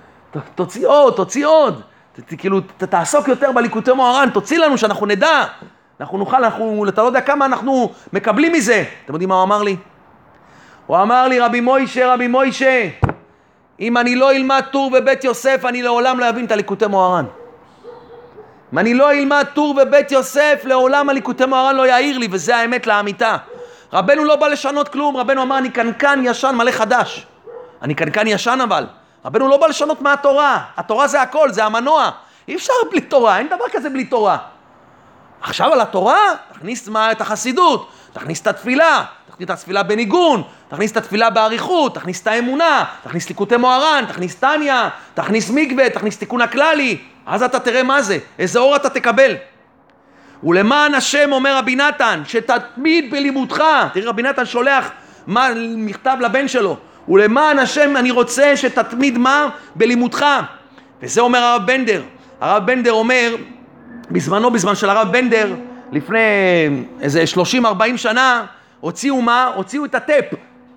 A: תוציא עוד, תוציא עוד, כאילו, תעסוק יותר בליקוטי מוהר"ן, תוציא לנו שאנחנו נדע, אנחנו נוכל, אנחנו, אתה לא יודע כמה אנחנו מקבלים מזה. אתם יודעים מה הוא אמר לי? הוא אמר לי, רבי מוישה, רבי מוישה, אם אני לא אלמד טור בבית יוסף, אני לעולם לא אבין את הליקוטי מוהר"ן. אם אני לא אלמד טור בבית יוסף, לעולם הליקוטי מוהר"ן לא יעיר לי, וזה האמת לאמיתה. רבנו לא בא לשנות כלום, רבנו אמר אני קנקן ישן מלא חדש. אני קנקן ישן אבל. רבנו לא בא לשנות מהתורה, התורה זה הכל, זה המנוע. אי אפשר בלי תורה, אין דבר כזה בלי תורה. עכשיו על התורה, תכניס מה את החסידות, תכניס את התפילה, תכניס את התפילה בניגון, תכניס את התפילה באריכות, תכניס את האמונה, תכניס ליקוטי מוהר"ן, תכניס טניה, תכניס מקווה, תכניס תיקון הכללי, אז אתה תראה מה זה, איזה אור אתה תקבל. ולמען השם אומר רבי נתן, שתתמיד בלימודך, תראה רבי נתן שולח מה, מכתב לבן שלו, ולמען השם אני רוצה שתתמיד מה? בלימודך. וזה אומר הרב בנדר. הרב בנדר אומר, בזמנו, בזמן של הרב בנדר, לפני איזה 30-40 שנה, הוציאו מה? הוציאו את הטייפ.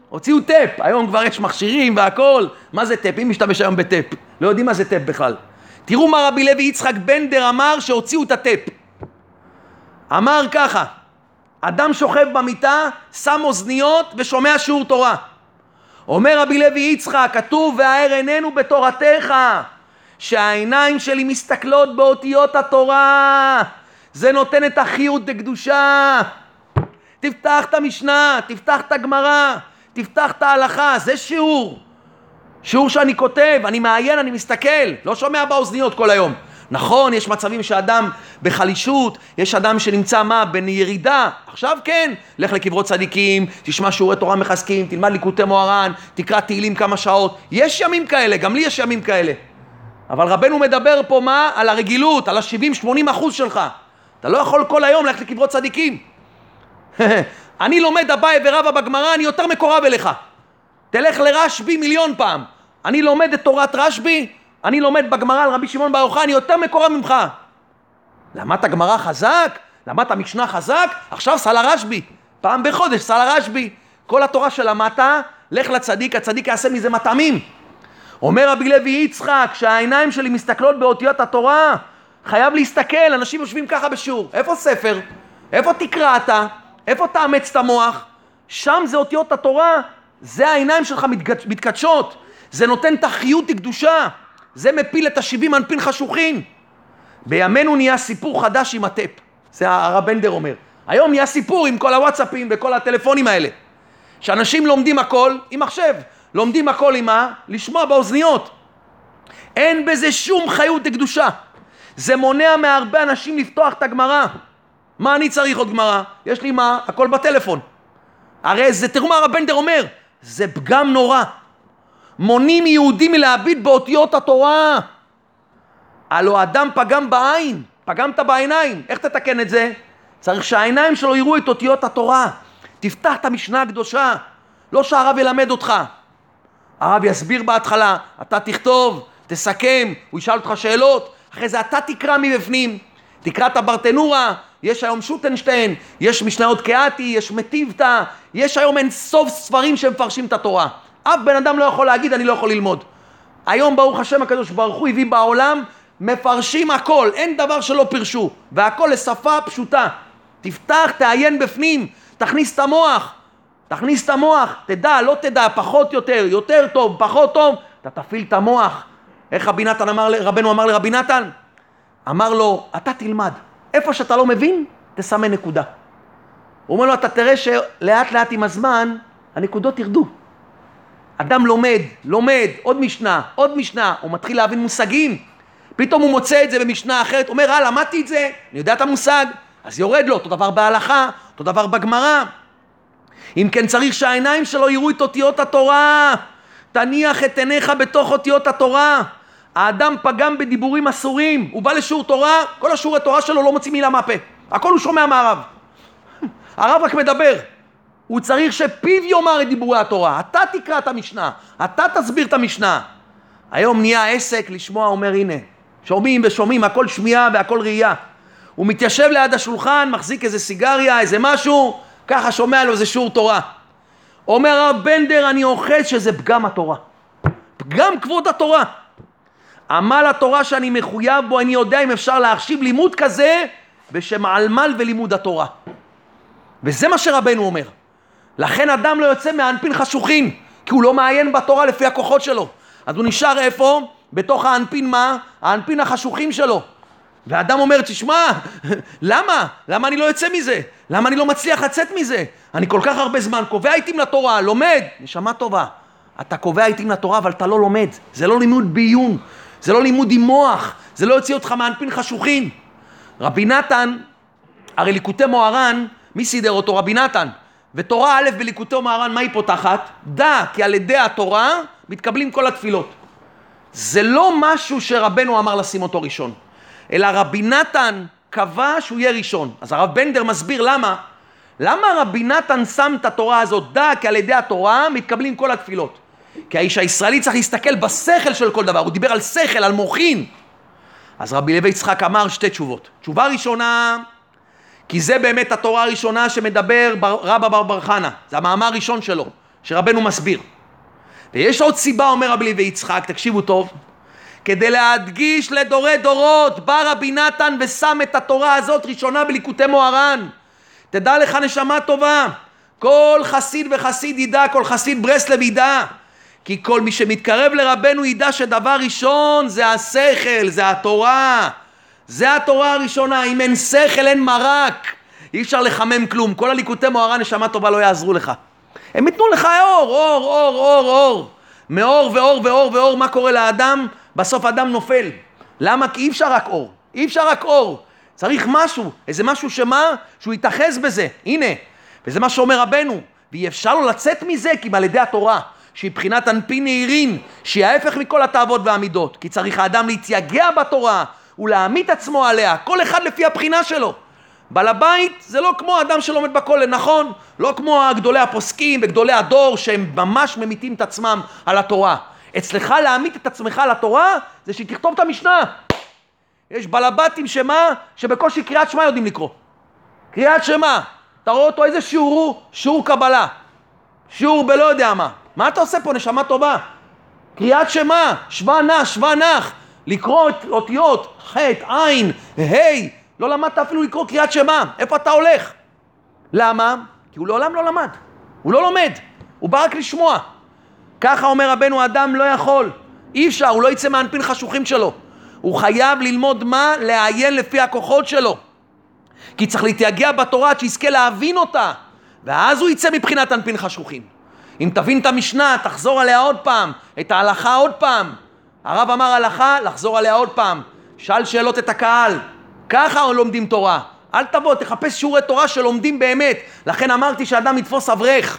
A: הוציאו טייפ. היום כבר יש מכשירים והכל. מה זה טייפ? מי משתמש היום בטייפ? לא יודעים מה זה טייפ בכלל. תראו מה רבי לוי יצחק בנדר אמר שהוציאו את הטייפ. אמר ככה, אדם שוכב במיטה, שם אוזניות ושומע שיעור תורה. אומר רבי לוי יצחק, כתוב והער עינינו בתורתך, שהעיניים שלי מסתכלות באותיות התורה. זה נותן את החיות דקדושה. תפתח את המשנה, תפתח את הגמרא, תפתח את ההלכה, זה שיעור. שיעור שאני כותב, אני מעיין, אני מסתכל, לא שומע באוזניות כל היום. נכון, יש מצבים שאדם בחלישות, יש אדם שנמצא מה? בין ירידה. עכשיו כן, לך לקברות צדיקים, תשמע שיעורי תורה מחזקים, תלמד ליקוטי מוהר"ן, תקרא תהילים כמה שעות. יש ימים כאלה, גם לי יש ימים כאלה. אבל רבנו מדבר פה מה? על הרגילות, על ה-70-80 אחוז שלך. אתה לא יכול כל היום ללכת לקברות צדיקים. אני לומד אביי ורבא בגמרא, אני יותר מקורב אליך. תלך לרשב"י מיליון פעם. אני לומד את תורת רשב"י, אני לומד בגמרא על רבי שמעון בר יוחאי, אני יותר מקורב ממך. למדת גמרא חזק? למדת משנה חזק? עכשיו סל הרשב"י. פעם בחודש סל הרשב"י. כל התורה שלמדת, לך לצדיק, הצדיק יעשה מזה מטעמים. אומר רבי לוי יצחק, שהעיניים שלי מסתכלות באותיות התורה, חייב להסתכל, אנשים יושבים ככה בשיעור. איפה ספר? איפה תקרא אתה? איפה תאמץ את המוח? שם זה אותיות התורה, זה העיניים שלך מתקדשות, זה נותן את החיות לקדושה, זה מפיל את השבעים אנפין חשוכים. בימינו נהיה סיפור חדש עם הטפ, זה הרב בנדר אומר. היום נהיה סיפור עם כל הוואטסאפים וכל הטלפונים האלה. שאנשים לומדים הכל עם מחשב, לומדים הכל עם מה? לשמוע באוזניות. אין בזה שום חיות לקדושה. זה מונע מהרבה אנשים לפתוח את הגמרא. מה אני צריך עוד גמרא? יש לי מה? הכל בטלפון. הרי זה, תראו מה הרב בנדר אומר, זה פגם נורא. מונים יהודים מלהביט באותיות התורה. הלא אדם פגם בעין, פגמת בעיניים, איך תתקן את זה? צריך שהעיניים שלו יראו את אותיות התורה. תפתח את המשנה הקדושה, לא שהרב ילמד אותך. הרב יסביר בהתחלה, אתה תכתוב, תסכם, הוא ישאל אותך שאלות, אחרי זה אתה תקרא מבפנים. תקרא את הברטנורה, יש היום שוטנשטיין, יש משניות קהתי, יש מטיבתא, יש היום אין סוף ספרים שמפרשים את התורה. אף בן אדם לא יכול להגיד אני לא יכול ללמוד. היום ברוך השם הקדוש ברוך הוא הביא בעולם, מפרשים הכל, אין דבר שלא פירשו, והכל לשפה פשוטה. תפתח, תעיין בפנים, תכניס את המוח, תכניס את המוח, תדע, לא תדע, פחות יותר, יותר טוב, פחות טוב, אתה תפעיל את המוח. איך רבי נתן אמר, רבנו אמר לרבי נתן? אמר לו, אתה תלמד, איפה שאתה לא מבין, תסמן נקודה. הוא אומר לו, אתה תראה שלאט לאט עם הזמן, הנקודות ירדו. אדם לומד, לומד, עוד משנה, עוד משנה, הוא מתחיל להבין מושגים. פתאום הוא מוצא את זה במשנה אחרת, אומר, אה, למדתי את זה, אני יודע את המושג, אז יורד לו, אותו דבר בהלכה, אותו דבר בגמרא. אם כן צריך שהעיניים שלו יראו את אותיות התורה, תניח את עיניך בתוך אותיות התורה. האדם פגם בדיבורים אסורים, הוא בא לשיעור תורה, כל השיעורי תורה שלו לא מוציא מילה מהפה, הכל הוא שומע מהרב. הרב רק מדבר, הוא צריך שפיו יאמר את דיבורי התורה, אתה תקרא את המשנה, אתה תסביר את המשנה. היום נהיה עסק לשמוע, אומר הנה, שומעים ושומעים, הכל שמיעה והכל ראייה. הוא מתיישב ליד השולחן, מחזיק איזה סיגריה, איזה משהו, ככה שומע לו איזה שיעור תורה. אומר הרב בנדר, אני אוחז שזה פגם התורה. פגם כבוד התורה. עמל התורה שאני מחויב בו, אני יודע אם אפשר להחשיב לימוד כזה בשם עלמל ולימוד התורה. וזה מה שרבנו אומר. לכן אדם לא יוצא מהאנפין חשוכים, כי הוא לא מעיין בתורה לפי הכוחות שלו. אז הוא נשאר איפה? בתוך האנפין מה? האנפין החשוכים שלו. ואדם אומר, תשמע, למה? למה אני לא יוצא מזה? למה אני לא מצליח לצאת מזה? אני כל כך הרבה זמן קובע עיתים לתורה, לומד. נשמה טובה, אתה קובע עיתים לתורה אבל אתה לא לומד. זה לא לימוד בעיון, זה לא לימוד עם מוח, זה לא יוציא אותך מאנפין חשוכים. רבי נתן, הרי ליקוטי מוהר"ן, מי סידר אותו? רבי נתן. ותורה א' בליקוטי מוהר"ן, מה היא פותחת? דע כי על ידי התורה מתקבלים כל התפילות. זה לא משהו שרבנו אמר לשים אותו ראשון, אלא רבי נתן קבע שהוא יהיה ראשון. אז הרב בנדר מסביר למה. למה רבי נתן שם את התורה הזאת? דע כי על ידי התורה מתקבלים כל התפילות. כי האיש הישראלי צריך להסתכל בשכל של כל דבר, הוא דיבר על שכל, על מוחין. אז רבי לוי יצחק אמר שתי תשובות. תשובה ראשונה, כי זה באמת התורה הראשונה שמדבר רבא בר בר חנה, זה המאמר הראשון שלו, שרבנו מסביר. ויש עוד סיבה, אומר רבי לוי יצחק, תקשיבו טוב, כדי להדגיש לדורי דורות, בא רבי נתן ושם את התורה הזאת ראשונה בליקוטי מוהר"ן. תדע לך נשמה טובה, כל חסיד וחסיד ידע, כל חסיד ברסלב ידע, כי כל מי שמתקרב לרבנו ידע שדבר ראשון זה השכל, זה התורה. זה התורה הראשונה, אם אין שכל אין מרק. אי אפשר לחמם כלום. כל הליקוטי מוהרה נשמה טובה לא יעזרו לך. הם ייתנו לך אור, אור, אור, אור, אור. מאור ואור ואור ואור, מה קורה לאדם? בסוף אדם נופל. למה? כי אי אפשר רק אור. אי אפשר רק אור. צריך משהו, איזה משהו שמה? שהוא יתאחז בזה. הנה, וזה מה שאומר רבנו. ואי אפשר לו לצאת מזה כי על ידי התורה, שהיא בחינת אנפין נהירין, שהיא ההפך מכל התאוות והמידות. כי צריך האדם להתייגע בתורה ולהעמיד עצמו עליה, כל אחד לפי הבחינה שלו. בעל הבית זה לא כמו אדם שלומד בכולל, נכון? לא כמו גדולי הפוסקים וגדולי הדור שהם ממש ממיתים את עצמם על התורה. אצלך להמית את עצמך על התורה זה שתכתוב את המשנה. יש בלבטים שמה? שבקושי קריאת שמע יודעים לקרוא. קריאת שמע. אתה רואה אותו איזה שיעור הוא? שיעור קבלה. שיעור בלא יודע מה. מה אתה עושה פה, נשמה טובה? קריאת שמע, שווה נח, שווה נח. לקרוא אותיות ח', ע', ה', לא למדת אפילו לקרוא קריאת שמע. איפה אתה הולך? למה? כי הוא לעולם לא למד. הוא לא לומד. הוא בא רק לשמוע. ככה אומר רבנו, אדם לא יכול. אי אפשר, הוא לא יצא מהאנפין חשוכים שלו. הוא חייב ללמוד מה? לעיין לפי הכוחות שלו. כי צריך להתייגע בתורה עד שיזכה להבין אותה, ואז הוא יצא מבחינת אנפין חשוכים. אם תבין את המשנה, תחזור עליה עוד פעם, את ההלכה עוד פעם. הרב אמר הלכה, לחזור עליה עוד פעם. שאל שאלות את הקהל. ככה לומדים תורה. אל תבוא, תחפש שיעורי תורה שלומדים באמת. לכן אמרתי שאדם יתפוס אברך.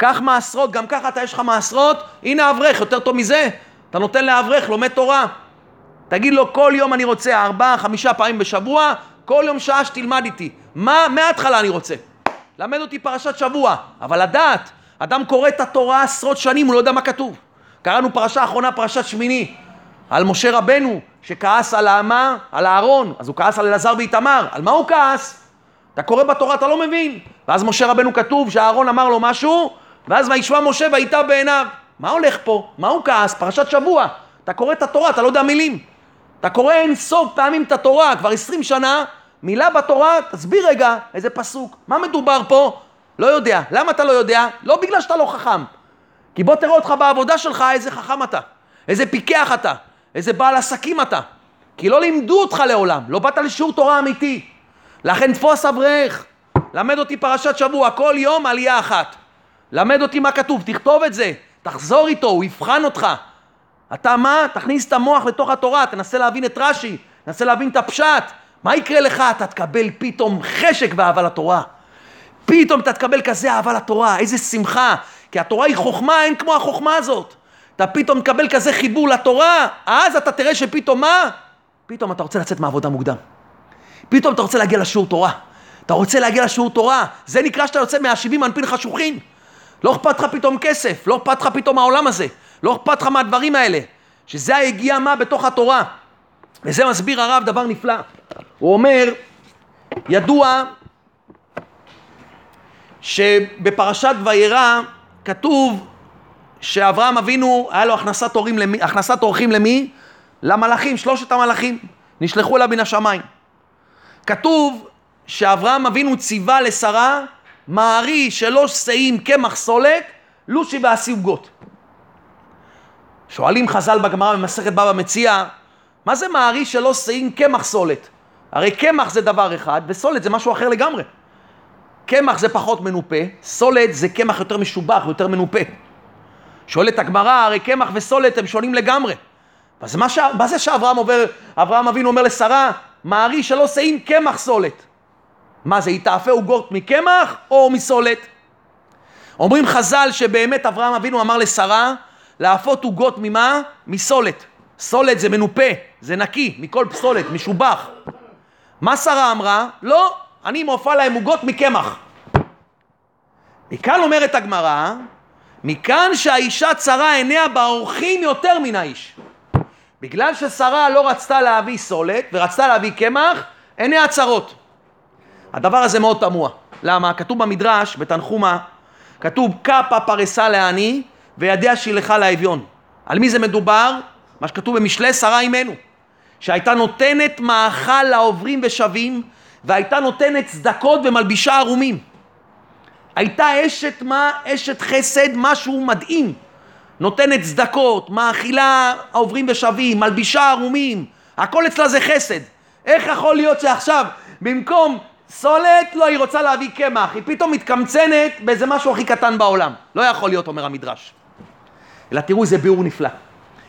A: קח מעשרות, גם ככה אתה יש לך מעשרות, הנה אברך, יותר טוב מזה. אתה נותן לאברך, לומד תורה. תגיד לו, כל יום אני רוצה ארבעה, חמישה פעמים בשבוע, כל יום שעה שתלמד איתי. מה מההתחלה אני רוצה? למד אותי פרשת שבוע, אבל לדעת, אדם קורא את התורה עשרות שנים, הוא לא יודע מה כתוב. קראנו פרשה אחרונה, פרשת שמיני, על משה רבנו, שכעס על האמה, על הארון, אז הוא כעס על אלעזר ואיתמר. על מה הוא כעס? אתה קורא בתורה, אתה לא מבין. ואז משה רבנו כתוב שהארון אמר לו משהו, ואז וישמע משה ויטע בעיניו. מה הולך פה? מה הוא כעס? פרשת שבוע. אתה קורא את התורה, אתה לא יודע מילים. אתה קורא אין סוף פעמים את התורה, כבר עשרים שנה, מילה בתורה, תסביר רגע איזה פסוק. מה מדובר פה? לא יודע. למה אתה לא יודע? לא בגלל שאתה לא חכם. כי בוא תראה אותך בעבודה שלך איזה חכם אתה, איזה פיקח אתה, איזה בעל עסקים אתה. כי לא לימדו אותך לעולם, לא באת לשיעור תורה אמיתי. לכן תפוס אברך, למד אותי פרשת שבוע, כל יום עלייה אחת. למד אותי מה כתוב, תכתוב את זה, תחזור איתו, הוא יבחן אותך. אתה מה? תכניס את המוח לתוך התורה, תנסה להבין את רש"י, תנסה להבין את הפשט. מה יקרה לך? אתה תקבל פתאום חשק ואהבה לתורה. פתאום אתה תקבל כזה אהבה לתורה, איזה שמחה. כי התורה היא חוכמה, אין כמו החוכמה הזאת. אתה פתאום תקבל כזה חיבור לתורה, אז אתה תראה שפתאום מה? פתאום אתה רוצה לצאת מעבודה מוקדם. פתאום אתה רוצה להגיע לשיעור תורה. אתה רוצה להגיע לשיעור תורה, זה נקרא שאתה יוצא מהשבעים אנפין חשוכים. לא אכפת לך פתאום כסף, לא אכפת לך פתאום העולם הזה, לא אכפת לך מהדברים האלה. שזה היגיעה מה בתוך התורה. וזה מסביר הרב דבר נפלא. הוא אומר, ידוע שבפרשת וירא כתוב שאברהם אבינו, היה לו הכנסת, אורחים למי, הכנסת אורחים למי? למלאכים, שלושת המלאכים, נשלחו אליו מן השמיים. כתוב שאברהם אבינו ציווה לשרה, מערי שלוש שאים קמח סולת, לושי ועשי עוגות. שואלים חז"ל בגמרא במסכת בבא מציע, מה זה מערי שלוש שאים קמח סולת? הרי קמח זה דבר אחד, וסולת זה משהו אחר לגמרי. קמח זה פחות מנופה, סולת זה קמח יותר משובח, יותר מנופה. שואלת הגמרא, הרי קמח וסולת הם שונים לגמרי. אז מה, ש... מה זה שאברהם עובר, אברהם אבינו אומר לשרה, מערי שלא שאים קמח סולת. מה זה, היא תאפה עוגות מקמח או מסולת? אומרים חז"ל שבאמת אברהם אבינו אמר לשרה, לאפות עוגות ממה? מסולת. סולת זה מנופה, זה נקי, מכל פסולת, משובח. מה שרה אמרה? לא, אני מופע להם עוגות מקמח. מכאן אומרת הגמרא, מכאן שהאישה צרה עיניה באורחים יותר מן האיש. בגלל ששרה לא רצתה להביא סולת ורצתה להביא קמח, עיניה צרות. הדבר הזה מאוד תמוה. למה? כתוב במדרש, בתנחומה, כתוב קפה פרסה לעני וידיה שילחה לאביון. על מי זה מדובר? מה שכתוב במשלי שרה אימנו. שהייתה נותנת מאכל לעוברים ושבים והייתה נותנת צדקות ומלבישה ערומים. הייתה אשת מה? אשת חסד, משהו מדהים. נותנת צדקות, מאכילה העוברים ושבים, מלבישה ערומים, הכל אצלה זה חסד. איך יכול להיות שעכשיו, במקום סולת, לא, היא רוצה להביא קמח, היא פתאום מתקמצנת באיזה משהו הכי קטן בעולם. לא יכול להיות, אומר המדרש. אלא תראו איזה ביאור נפלא,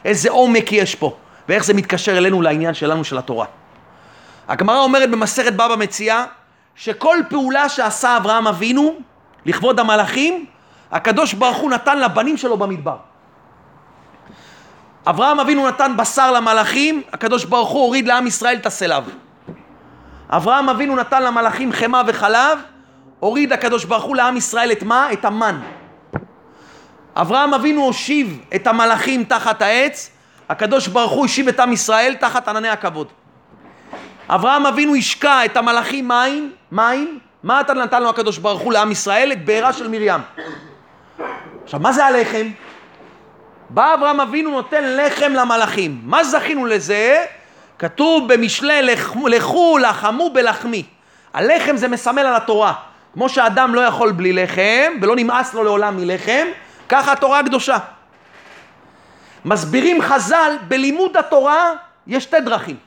A: איזה עומק יש פה, ואיך זה מתקשר אלינו לעניין שלנו של התורה. הגמרא אומרת במסכת בבא מציאה, שכל פעולה שעשה אברהם אבינו לכבוד המלאכים, הקדוש ברוך הוא נתן לבנים שלו במדבר. אברהם אבינו נתן בשר למלאכים, הקדוש ברוך הוא הוריד לעם ישראל את הסלב. אברהם אבינו נתן למלאכים חמאה וחלב, הוריד הקדוש ברוך הוא לעם ישראל את מה? את המן. אברהם אבינו הושיב את המלאכים תחת העץ, הקדוש ברוך הוא השיב את עם ישראל תחת ענני הכבוד. אברהם אבינו השקע את המלאכים מים, מים, מה אתה נתן לו הקדוש ברוך הוא לעם ישראל? את בעירה של מרים. עכשיו, מה זה הלחם? בא אברהם אבינו נותן לחם למלאכים. מה זכינו לזה? כתוב במשלי לכו לחמו בלחמי. הלחם זה מסמל על התורה. כמו שאדם לא יכול בלי לחם ולא נמאס לו לעולם מלחם, ככה התורה הקדושה. מסבירים חז"ל, בלימוד התורה יש שתי דרכים.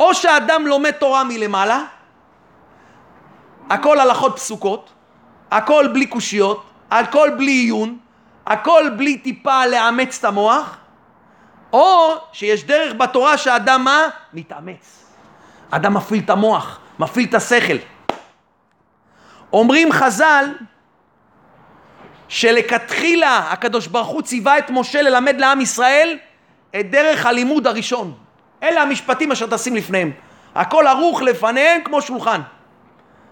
A: או שאדם לומד תורה מלמעלה, הכל הלכות פסוקות, הכל בלי קושיות, הכל בלי עיון, הכל בלי טיפה לאמץ את המוח, או שיש דרך בתורה שאדם מה? מתאמץ. אדם מפעיל את המוח, מפעיל את השכל. אומרים חז"ל שלכתחילה הקדוש ברוך הוא ציווה את משה ללמד לעם ישראל את דרך הלימוד הראשון. אלה המשפטים אשר תשים לפניהם. הכל ערוך לפניהם כמו שולחן.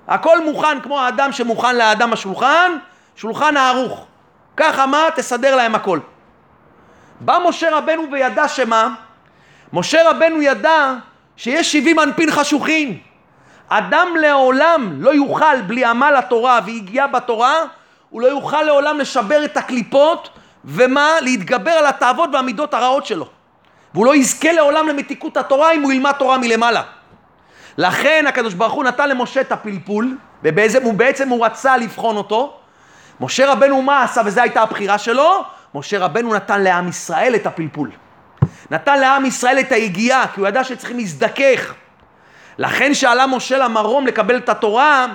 A: הכל מוכן כמו האדם שמוכן לאדם השולחן, שולחן הערוך. ככה מה? תסדר להם הכל. בא משה רבנו וידע שמה? משה רבנו ידע שיש שבעים אנפין חשוכים. אדם לעולם לא יוכל בלי עמל התורה והגיעה בתורה, הוא לא יוכל לעולם לשבר את הקליפות ומה? להתגבר על התאוות והמידות הרעות שלו. והוא לא יזכה לעולם למתיקות התורה אם הוא ילמד תורה מלמעלה. לכן הקדוש ברוך הוא נתן למשה את הפלפול, ובעצם הוא רצה לבחון אותו. משה רבנו מה עשה, וזו הייתה הבחירה שלו? משה רבנו נתן לעם ישראל את הפלפול. נתן לעם ישראל את היגיעה, כי הוא ידע שצריכים להזדכך. לכן שאלה משה למרום לקבל את התורה,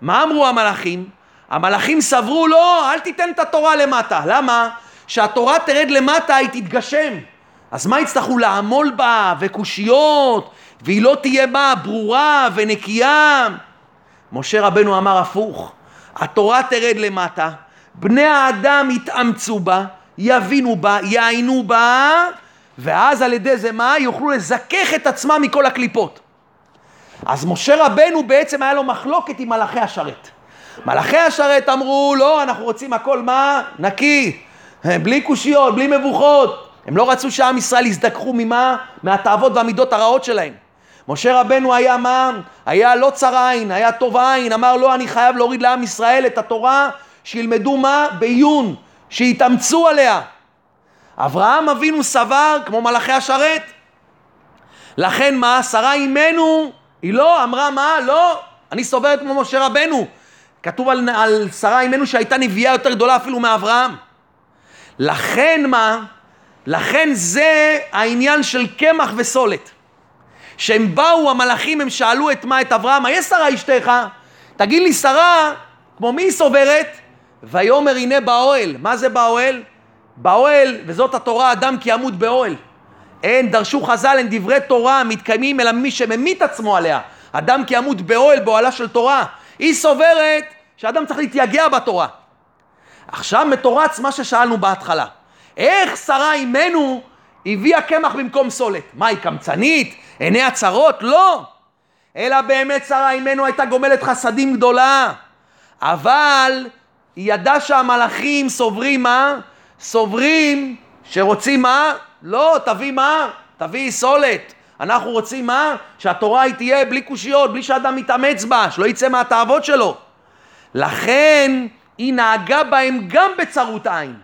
A: מה אמרו המלאכים? המלאכים סברו, לא, אל תיתן את התורה למטה. למה? שהתורה תרד למטה, היא תתגשם. אז מה יצטרכו לעמול בה, וקושיות, והיא לא תהיה בה ברורה ונקייה? משה רבנו אמר הפוך, התורה תרד למטה, בני האדם יתאמצו בה, יבינו בה, יעיינו בה, ואז על ידי זה מה? יוכלו לזכך את עצמם מכל הקליפות. אז משה רבנו בעצם היה לו מחלוקת עם מלאכי השרת. מלאכי השרת אמרו, לא, אנחנו רוצים הכל מה? נקי, בלי קושיות, בלי מבוכות. הם לא רצו שעם ישראל יזדככו ממה? מהתאוות והמידות הרעות שלהם. משה רבנו היה מה? היה לא צר עין, היה טוב עין, אמר לא, אני חייב להוריד לעם ישראל את התורה, שילמדו מה? בעיון, שיתאמצו עליה. אברהם אבינו סבר כמו מלאכי השרת. לכן מה? שרה אימנו, היא לא אמרה מה? לא, אני סוברת כמו משה רבנו. כתוב על, על שרה אימנו שהייתה נביאה יותר גדולה אפילו מאברהם. לכן מה? לכן זה העניין של קמח וסולת. שהם באו, המלאכים, הם שאלו את מה? את אברהם, היש שרה אשתך? תגיד לי, שרה, כמו מי היא סוברת? ויאמר הנה באוהל. מה זה באוהל? באוהל, וזאת התורה, אדם כי ימות באוהל. אין, דרשו חז"ל, אין דברי תורה מתקיימים אלא מי שממית עצמו עליה. אדם כי ימות באוהל, באוהלה של תורה. היא סוברת שאדם צריך להתייגע בתורה. עכשיו מתורץ מה ששאלנו בהתחלה. איך שרה אימנו הביאה קמח במקום סולת? מה, היא קמצנית? עיני הצרות? לא. אלא באמת שרה אימנו הייתה גומלת חסדים גדולה. אבל היא ידעה שהמלאכים סוברים מה? סוברים שרוצים מה? לא, תביא מה? תביא סולת. אנחנו רוצים מה? שהתורה היא תהיה בלי קושיות, בלי שאדם יתאמץ בה, שלא יצא מהתאוות שלו. לכן היא נהגה בהם גם בצרות עין.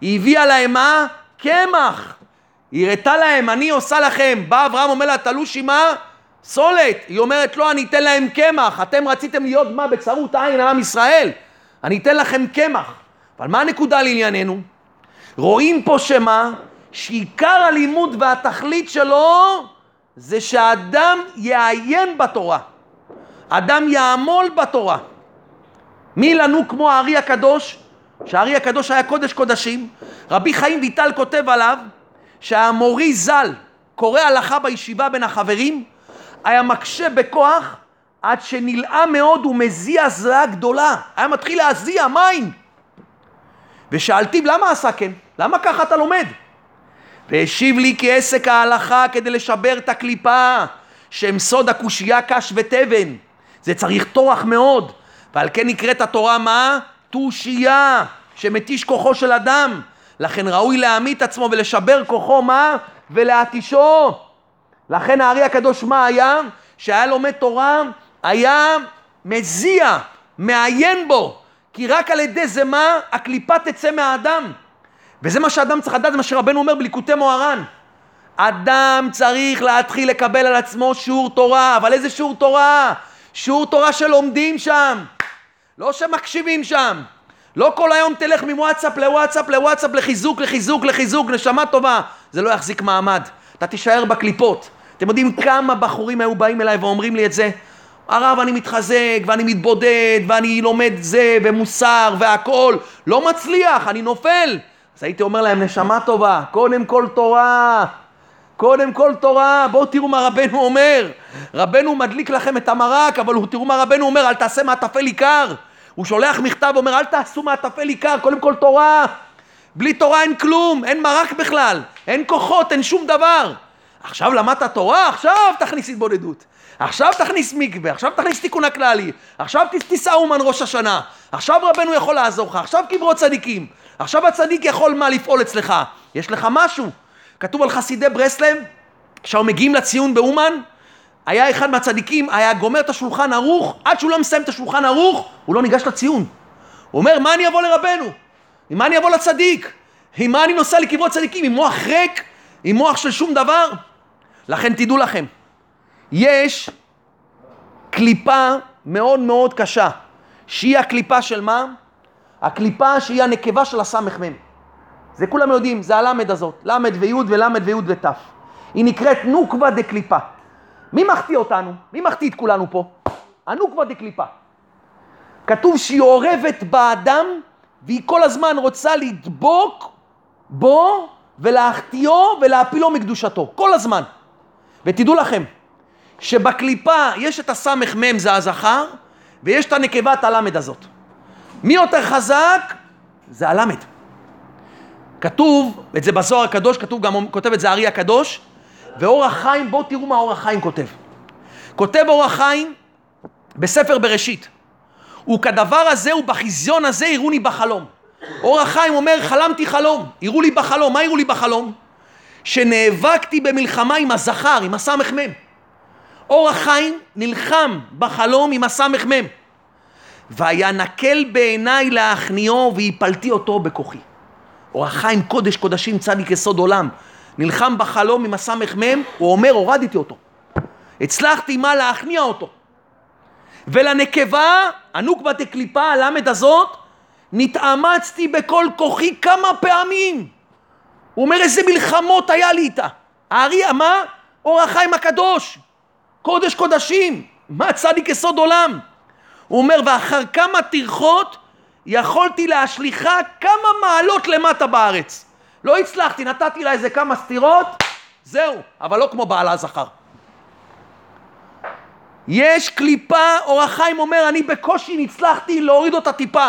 A: היא הביאה להם מה? קמח. היא הראתה להם, אני עושה לכם. בא אברהם אומר לה, תלושי מה? סולת. היא אומרת, לא, אני אתן להם קמח. אתם רציתם להיות מה? בצרות עין עם ישראל. אני אתן לכם קמח. אבל מה הנקודה לענייננו? רואים פה שמה? שעיקר הלימוד והתכלית שלו זה שאדם יעיין בתורה. אדם יעמול בתורה. מי לנו כמו הארי הקדוש? שהארי הקדוש היה קודש קודשים. רבי חיים ויטל כותב עליו שהמורי ז"ל קורא הלכה בישיבה בין החברים, היה מקשה בכוח עד שנלאה מאוד ומזיע זרעה גדולה. היה מתחיל להזיע מים. ושאלתיו למה עשה כן? למה ככה אתה לומד? והשיב לי כי עסק ההלכה כדי לשבר את הקליפה שהם סוד הקושייה קש ותבן זה צריך טורח מאוד ועל כן נקראת התורה מה? תושייה שמתיש כוחו של אדם לכן ראוי להעמיד עצמו ולשבר כוחו מה? ולהתישו לכן הארי הקדוש מה היה? שהיה לומד תורה היה מזיע, מעיין בו כי רק על ידי זה מה? הקליפה תצא מהאדם וזה מה שאדם צריך לדעת, זה מה שרבנו אומר בליקוטי מוהר"ן. אדם צריך להתחיל לקבל על עצמו שיעור תורה, אבל איזה שיעור תורה? שיעור תורה שלומדים שם, לא שמקשיבים שם. לא כל היום תלך מוואטסאפ לוואטסאפ לוואטסאפ לחיזוק, לחיזוק, לחיזוק, נשמה טובה. זה לא יחזיק מעמד. אתה תישאר בקליפות. אתם יודעים כמה בחורים היו באים אליי ואומרים לי את זה? הרב, אני מתחזק, ואני מתבודד, ואני לומד זה, ומוסר, והכול. לא מצליח, אני נופל. אז הייתי אומר להם, נשמה טובה, קודם כל תורה. קודם כל תורה, בואו תראו מה רבנו אומר. רבנו מדליק לכם את המרק, אבל תראו מה רבנו אומר, אל תעשה מהטפל עיקר. הוא שולח מכתב, אומר, אל תעשו מהטפל עיקר, קודם כל תורה. בלי תורה אין כלום, אין מרק בכלל, אין כוחות, אין שום דבר. עכשיו למדת תורה, עכשיו תכניס התבודדות. עכשיו תכניס מקווה, עכשיו תכניס תיקון הכללי, עכשיו תישא אומן ראש השנה, עכשיו רבנו יכול לעזור לך, עכשיו קברות צדיקים, עכשיו הצדיק יכול מה לפעול אצלך, יש לך משהו. כתוב על חסידי ברסלב, כשהם מגיעים לציון באומן, היה אחד מהצדיקים, היה גומר את השולחן ערוך, עד שהוא לא מסיים את השולחן ערוך, הוא לא ניגש לציון. הוא אומר, מה אני אבוא לרבנו? עם מה אני אבוא לצדיק? עם מה אני נוסע לקברות צדיקים? עם מוח ריק? עם מוח של שום דבר? לכן תדעו לכם, יש קליפה מאוד מאוד קשה, שהיא הקליפה של מה? הקליפה שהיא הנקבה של הסמ"ם. זה כולם יודעים, זה הלמד הזאת, למד וי' ולמד וי' ות'. היא נקראת נוקבה דקליפה. מי מחטיא אותנו? מי מחטיא את כולנו פה? הנוקבה דקליפה. כתוב שהיא אורבת באדם והיא כל הזמן רוצה לדבוק בו ולהחטיאו ולהפילו מקדושתו. כל הזמן. ותדעו לכם, שבקליפה יש את הסמ"ם זה הזכר ויש את הנקבה את הלמד הזאת. מי יותר חזק? זה הלמד. כתוב, את זה בזוהר הקדוש, כתוב גם, כותב את זה הארי הקדוש, ואור החיים, בואו תראו מה אור החיים כותב. כותב אור החיים בספר בראשית, וכדבר הזה ובחיזיון הזה יראוני בחלום. אור החיים אומר, חלמתי חלום, יראו לי בחלום. מה יראו לי בחלום? שנאבקתי במלחמה עם הזכר, עם הסמ"ם. אור החיים נלחם בחלום עם הסמ"ם. והיה נקל בעיניי להכניעו והפלתי אותו בכוחי. אור החיים קודש קודשים צדיק יסוד עולם. נלחם בחלום עם הסמ"ם, הוא אומר הורדתי אותו. הצלחתי מה להכניע אותו. ולנקבה, הנוקבה דקליפה, הלמד הזאת, נתאמצתי בכל כוחי כמה פעמים. הוא אומר איזה מלחמות היה לי איתה. הארי, מה? אור החיים הקדוש. קודש קודשים. מה צדיק יסוד עולם? הוא אומר, ואחר כמה טרחות יכולתי להשליכה כמה מעלות למטה בארץ. לא הצלחתי, נתתי לה איזה כמה סטירות, זהו, אבל לא כמו בעלה זכר. יש קליפה, אור החיים אומר, אני בקושי הצלחתי להוריד אותה טיפה.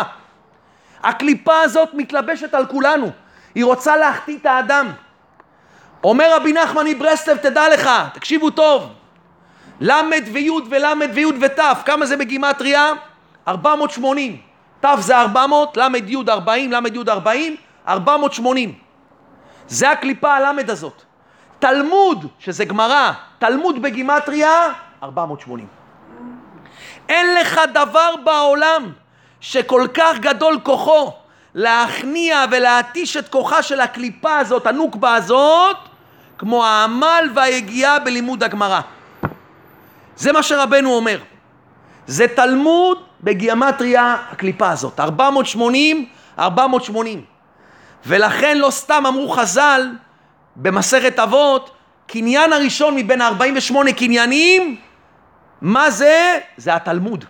A: הקליפה הזאת מתלבשת על כולנו, היא רוצה להחטיא את האדם. אומר רבי נחמן מברסלב, תדע לך, תקשיבו טוב, ל' וי' ול' וי' ות', כמה זה בגימטריה? 480. ת' זה 400, ל' י' 40, ל' י' 40, 480. זה הקליפה הלמד הזאת. תלמוד, שזה גמרא, תלמוד בגימטריה, 480. אין לך דבר בעולם שכל כך גדול כוחו להכניע ולהתיש את כוחה של הקליפה הזאת, הנוקבה הזאת, כמו העמל והיגיעה בלימוד הגמרא. זה מה שרבנו אומר. זה תלמוד בגימטריה הקליפה הזאת. 480, 480. ולכן לא סתם אמרו חז"ל במסכת אבות, קניין הראשון מבין 48 קניינים, מה זה? זה התלמוד.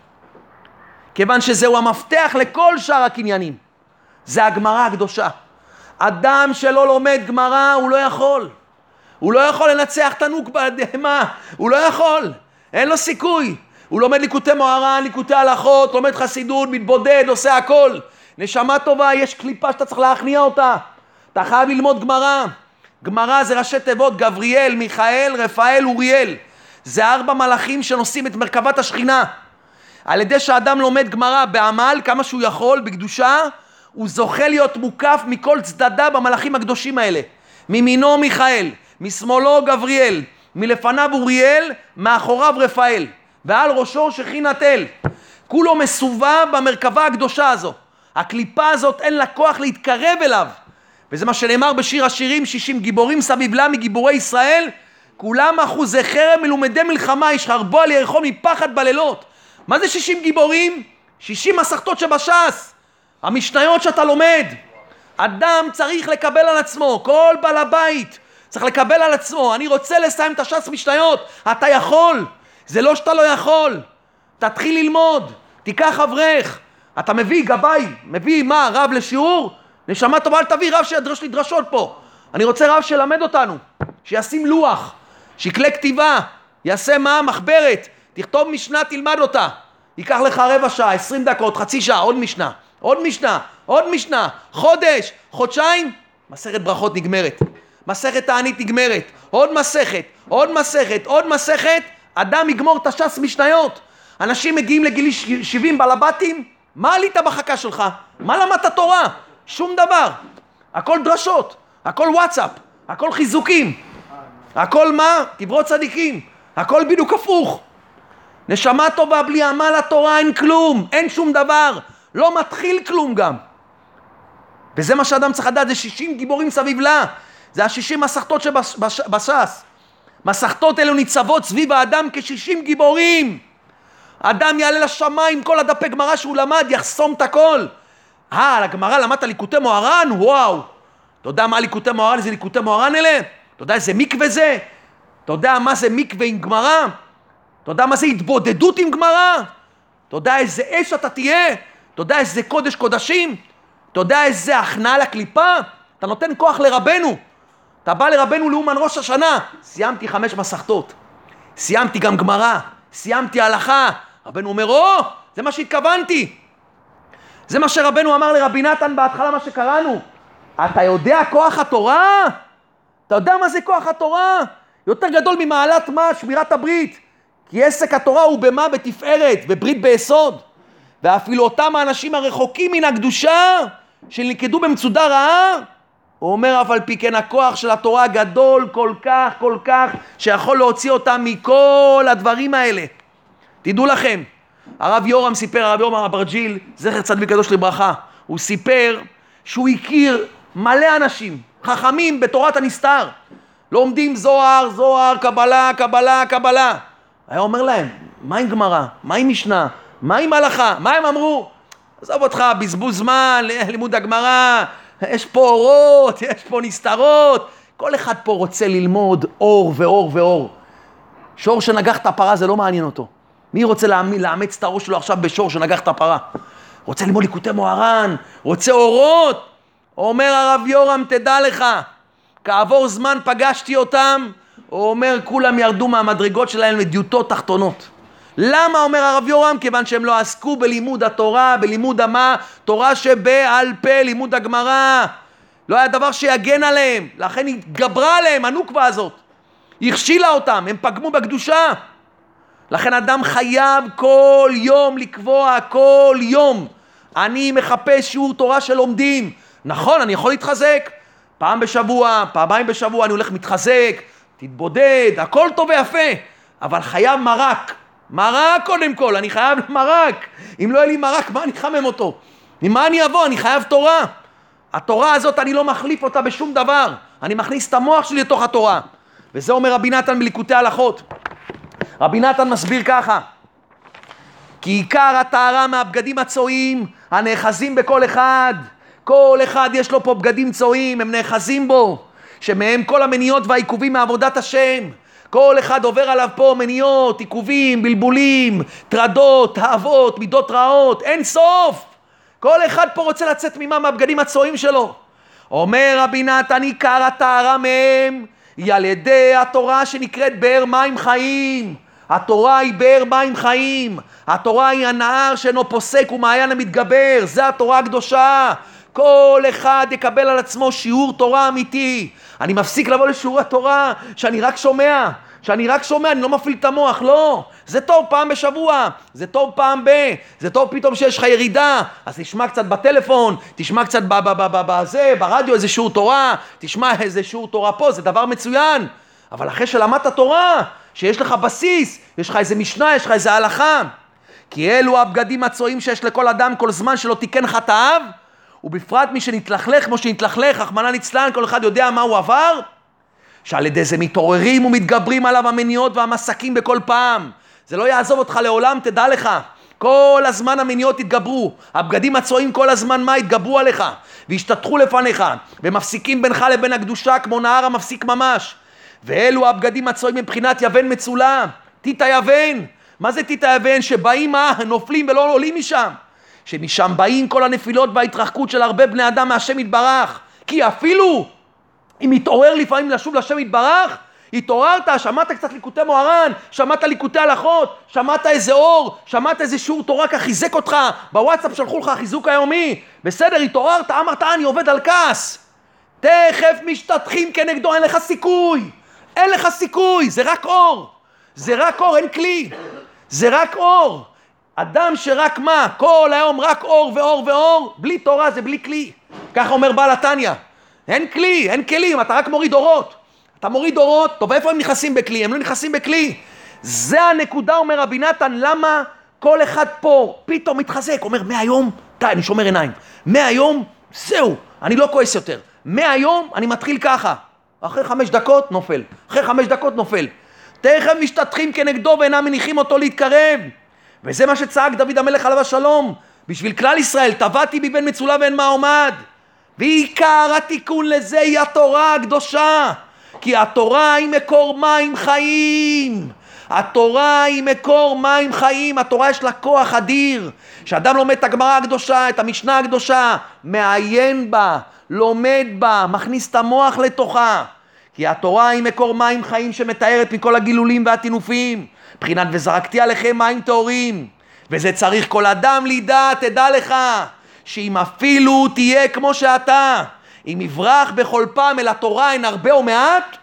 A: כיוון שזהו המפתח לכל שאר הקניינים. זה הגמרא הקדושה. אדם שלא לומד גמרא, הוא לא יכול. הוא לא יכול לנצח תנוק בהמה, הוא לא יכול. אין לו סיכוי. הוא לומד ליקוטי מוהר"ן, ליקוטי הלכות, לומד חסידות, מתבודד, עושה הכל. נשמה טובה, יש קליפה שאתה צריך להכניע אותה. אתה חייב ללמוד גמרא. גמרא זה ראשי תיבות, גבריאל, מיכאל, רפאל, אוריאל. זה ארבע מלאכים שנושאים את מרכבת השכינה. על ידי שאדם לומד גמרא בעמל, כמה שהוא יכול, בקדושה, הוא זוכה להיות מוקף מכל צדדיו במלאכים הקדושים האלה. מימינו מיכאל, משמאלו גבריאל, מלפניו אוריאל, מאחוריו רפאל, ועל ראשו שכינת אל. כולו מסובב במרכבה הקדושה הזו. הקליפה הזאת אין לה כוח להתקרב אליו. וזה מה שנאמר בשיר השירים, שישים גיבורים סביב לה מגיבורי ישראל, כולם אחוזי חרם מלומדי מלחמה, ישחרבו על ירחו מפחד בלילות. מה זה שישים גיבורים? שישים מסכתות שבש"ס, המשניות שאתה לומד. אדם צריך לקבל על עצמו, כל בעל הבית צריך לקבל על עצמו, אני רוצה לסיים את הש"ס משניות, אתה יכול, זה לא שאתה לא יכול, תתחיל ללמוד, תיקח אברך, אתה מביא גבאי, מביא מה, רב לשיעור? נשמה טובה, אל תביא רב שידרש לי דרשות פה. אני רוצה רב שילמד אותנו, שישים לוח, שיקלה כתיבה, יעשה מה? מחברת, תכתוב משנה, תלמד אותה. ייקח לך רבע שעה, עשרים דקות, חצי שעה, עוד משנה, עוד משנה, עוד משנה, חודש, חודשיים, מסכת ברכות נגמרת. מסכת תענית נגמרת, עוד מסכת, עוד מסכת, עוד מסכת, אדם יגמור את הש"ס משניות. אנשים מגיעים לגיל 70 בלבטים, מה עלית בחכה שלך? מה למדת תורה? שום דבר. הכל דרשות, הכל וואטסאפ, הכל חיזוקים. הכל מה? קברות צדיקים. הכל בדיוק הפוך. נשמה טובה בלי עמל התורה אין כלום, אין שום דבר. לא מתחיל כלום גם. וזה מה שאדם צריך לדעת, זה 60 גיבורים סביב לה. זה השישים מסכתות שבש"ס. מסכתות אלו ניצבות סביב האדם כשישים גיבורים. אדם יעלה לשמיים, כל הדפי גמרא שהוא למד, יחסום את הכל. אה, על הגמרא למדת ליקוטי מוהר"ן? וואו. אתה יודע מה ליקוטי מוהר"ן? איזה ליקוטי מוהר"ן אלה? אתה יודע איזה מקווה זה? אתה יודע מה זה מקווה עם גמרא? אתה יודע מה זה התבודדות עם גמרא? אתה יודע איזה אש אתה תהיה? אתה יודע איזה קודש קודשים? אתה יודע איזה הכנעה לקליפה? אתה נותן כוח לרבנו. אתה בא לרבנו לאומן ראש השנה, סיימתי חמש מסכתות, סיימתי גם גמרא, סיימתי הלכה. רבנו אומר, או, זה מה שהתכוונתי. זה מה שרבנו אמר לרבי נתן בהתחלה, מה שקראנו. אתה יודע כוח התורה? אתה יודע מה זה כוח התורה? יותר גדול ממעלת מה? שמירת הברית. כי עסק התורה הוא במה? בתפארת, בברית ביסוד. ואפילו אותם האנשים הרחוקים מן הקדושה, שנלכדו במצודה רעה, הוא אומר אף על פי כן הכוח של התורה גדול כל כך כל כך שיכול להוציא אותם מכל הדברים האלה. תדעו לכם, הרב יורם סיפר, הרב יורם אברג'יל, זכר צדיק קדוש לברכה, הוא סיפר שהוא הכיר מלא אנשים, חכמים בתורת הנסתר, לומדים זוהר, זוהר, קבלה, קבלה, קבלה. היה אומר להם, מה עם גמרא? מה עם משנה? מה עם הלכה? מה הם אמרו? עזוב אותך, בזבוז זמן, לימוד הגמרא, יש פה אורות, יש פה נסתרות. כל אחד פה רוצה ללמוד אור ואור ואור. שור שנגח את הפרה זה לא מעניין אותו. מי רוצה לאמץ את הראש שלו עכשיו בשור שנגח את הפרה? רוצה ללמוד ליקוטי מוהר"ן, רוצה אורות. אומר הרב יורם, תדע לך, כעבור זמן פגשתי אותם, הוא אומר, כולם ירדו מהמדרגות שלהם לדיוטות תחתונות. למה אומר הרב יורם? כיוון שהם לא עסקו בלימוד התורה, בלימוד המה, תורה שבעל פה, לימוד הגמרא. לא היה דבר שיגן עליהם, לכן התגברה עליהם הנוקבה הזאת. הכשילה אותם, הם פגמו בקדושה. לכן אדם חייב כל יום לקבוע, כל יום. אני מחפש שיעור תורה שלומדים. נכון, אני יכול להתחזק. פעם בשבוע, פעמיים בשבוע אני הולך מתחזק, תתבודד, הכל טוב ויפה, אבל חייב מרק. מרק קודם כל, אני חייב מרק. אם לא יהיה לי מרק, מה אני אחמם אותו? עם מה אני אבוא? אני חייב תורה. התורה הזאת, אני לא מחליף אותה בשום דבר. אני מכניס את המוח שלי לתוך התורה. וזה אומר רבי נתן בליקוטי הלכות. רבי נתן מסביר ככה: כי עיקר הטהרה מהבגדים הצועים הנאחזים בכל אחד, כל אחד יש לו פה בגדים צועים, הם נאחזים בו, שמהם כל המניות והעיכובים מעבודת השם. כל אחד עובר עליו פה מניות, עיכובים, בלבולים, טרדות, תאוות, מידות רעות, אין סוף. כל אחד פה רוצה לצאת ממה מהבגדים הצועים שלו. אומר רבי נתן, עיקר הטהרה מהם היא על ידי התורה שנקראת באר מים חיים. התורה היא באר מים חיים. התורה היא הנהר שאינו פוסק ומעיין המתגבר. זה התורה הקדושה. כל אחד יקבל על עצמו שיעור תורה אמיתי. אני מפסיק לבוא לשיעור התורה שאני רק שומע. שאני רק שומע, אני לא מפעיל את המוח, לא. זה טוב פעם בשבוע, זה טוב פעם ב... זה טוב פתאום שיש לך ירידה, אז תשמע קצת בטלפון, תשמע קצת בזה, ברדיו איזה שיעור תורה, תשמע איזה שיעור תורה פה, זה דבר מצוין. אבל אחרי שלמדת תורה, שיש לך בסיס, יש לך איזה משנה, יש לך איזה הלכה. כי אלו הבגדים הצועים שיש לכל אדם כל זמן שלא תיקן חטאיו, ובפרט מי שנתלכלך כמו שנתלכלך, רחמנא ליצלן, כל אחד יודע מה הוא עבר. שעל ידי זה מתעוררים ומתגברים עליו המניות והמסקים בכל פעם. זה לא יעזוב אותך לעולם, תדע לך. כל הזמן המניות יתגברו, הבגדים הצועים כל הזמן מה? יתגברו עליך, וישתטחו לפניך, ומפסיקים בינך לבין הקדושה כמו נהר המפסיק ממש. ואלו הבגדים הצועים מבחינת יבן מצולה, טיטה יבן. מה זה טיטה יבן? שבאים מה? נופלים ולא עולים משם. שמשם באים כל הנפילות וההתרחקות של הרבה בני אדם מהשם יתברך. כי אפילו אם מתעורר לפעמים לשוב לשם יתברך, התעוררת, שמעת קצת ליקוטי מוהר"ן, שמעת ליקוטי הלכות, שמעת איזה אור, שמעת איזה שיעור תורה ככה חיזק אותך, בוואטסאפ שלחו לך חיזוק היומי, בסדר, התעוררת, אמרת, אני עובד על כעס. תכף משתטחים כנגדו, אין לך סיכוי. אין לך סיכוי, זה רק אור. זה רק אור, אין כלי. זה רק אור. אדם שרק מה? כל היום רק אור ואור ואור, בלי תורה זה בלי כלי. ככה אומר בעל התניא. אין כלי, אין כלים, אתה רק מוריד אורות. אתה מוריד אורות, טוב, איפה הם נכנסים בכלי? הם לא נכנסים בכלי. זה הנקודה, אומר רבי נתן, למה כל אחד פה פתאום מתחזק, אומר, מהיום, די, אני שומר עיניים. מהיום, זהו, אני לא כועס יותר. מהיום אני מתחיל ככה. אחרי חמש דקות, נופל. אחרי חמש דקות, נופל. תכף משתטחים כנגדו ואינם מניחים אותו להתקרב. וזה מה שצעק דוד המלך עליו השלום. בשביל כלל ישראל, טבעתי מבין מצולה ואין מה עומד. ועיקר התיקון לזה היא התורה הקדושה. כי התורה היא מקור מים חיים. התורה היא מקור מים חיים, התורה יש לה כוח אדיר. כשאדם לומד את הגמרא הקדושה, את המשנה הקדושה, מעיין בה, לומד בה, מכניס את המוח לתוכה. כי התורה היא מקור מים חיים שמתארת מכל הגילולים והטינופים. מבחינת וזרקתי עליכם מים טהורים. וזה צריך כל אדם לידע, תדע לך. שאם אפילו תהיה כמו שאתה, אם יברח בכל פעם אל התורה אין הרבה או מעט,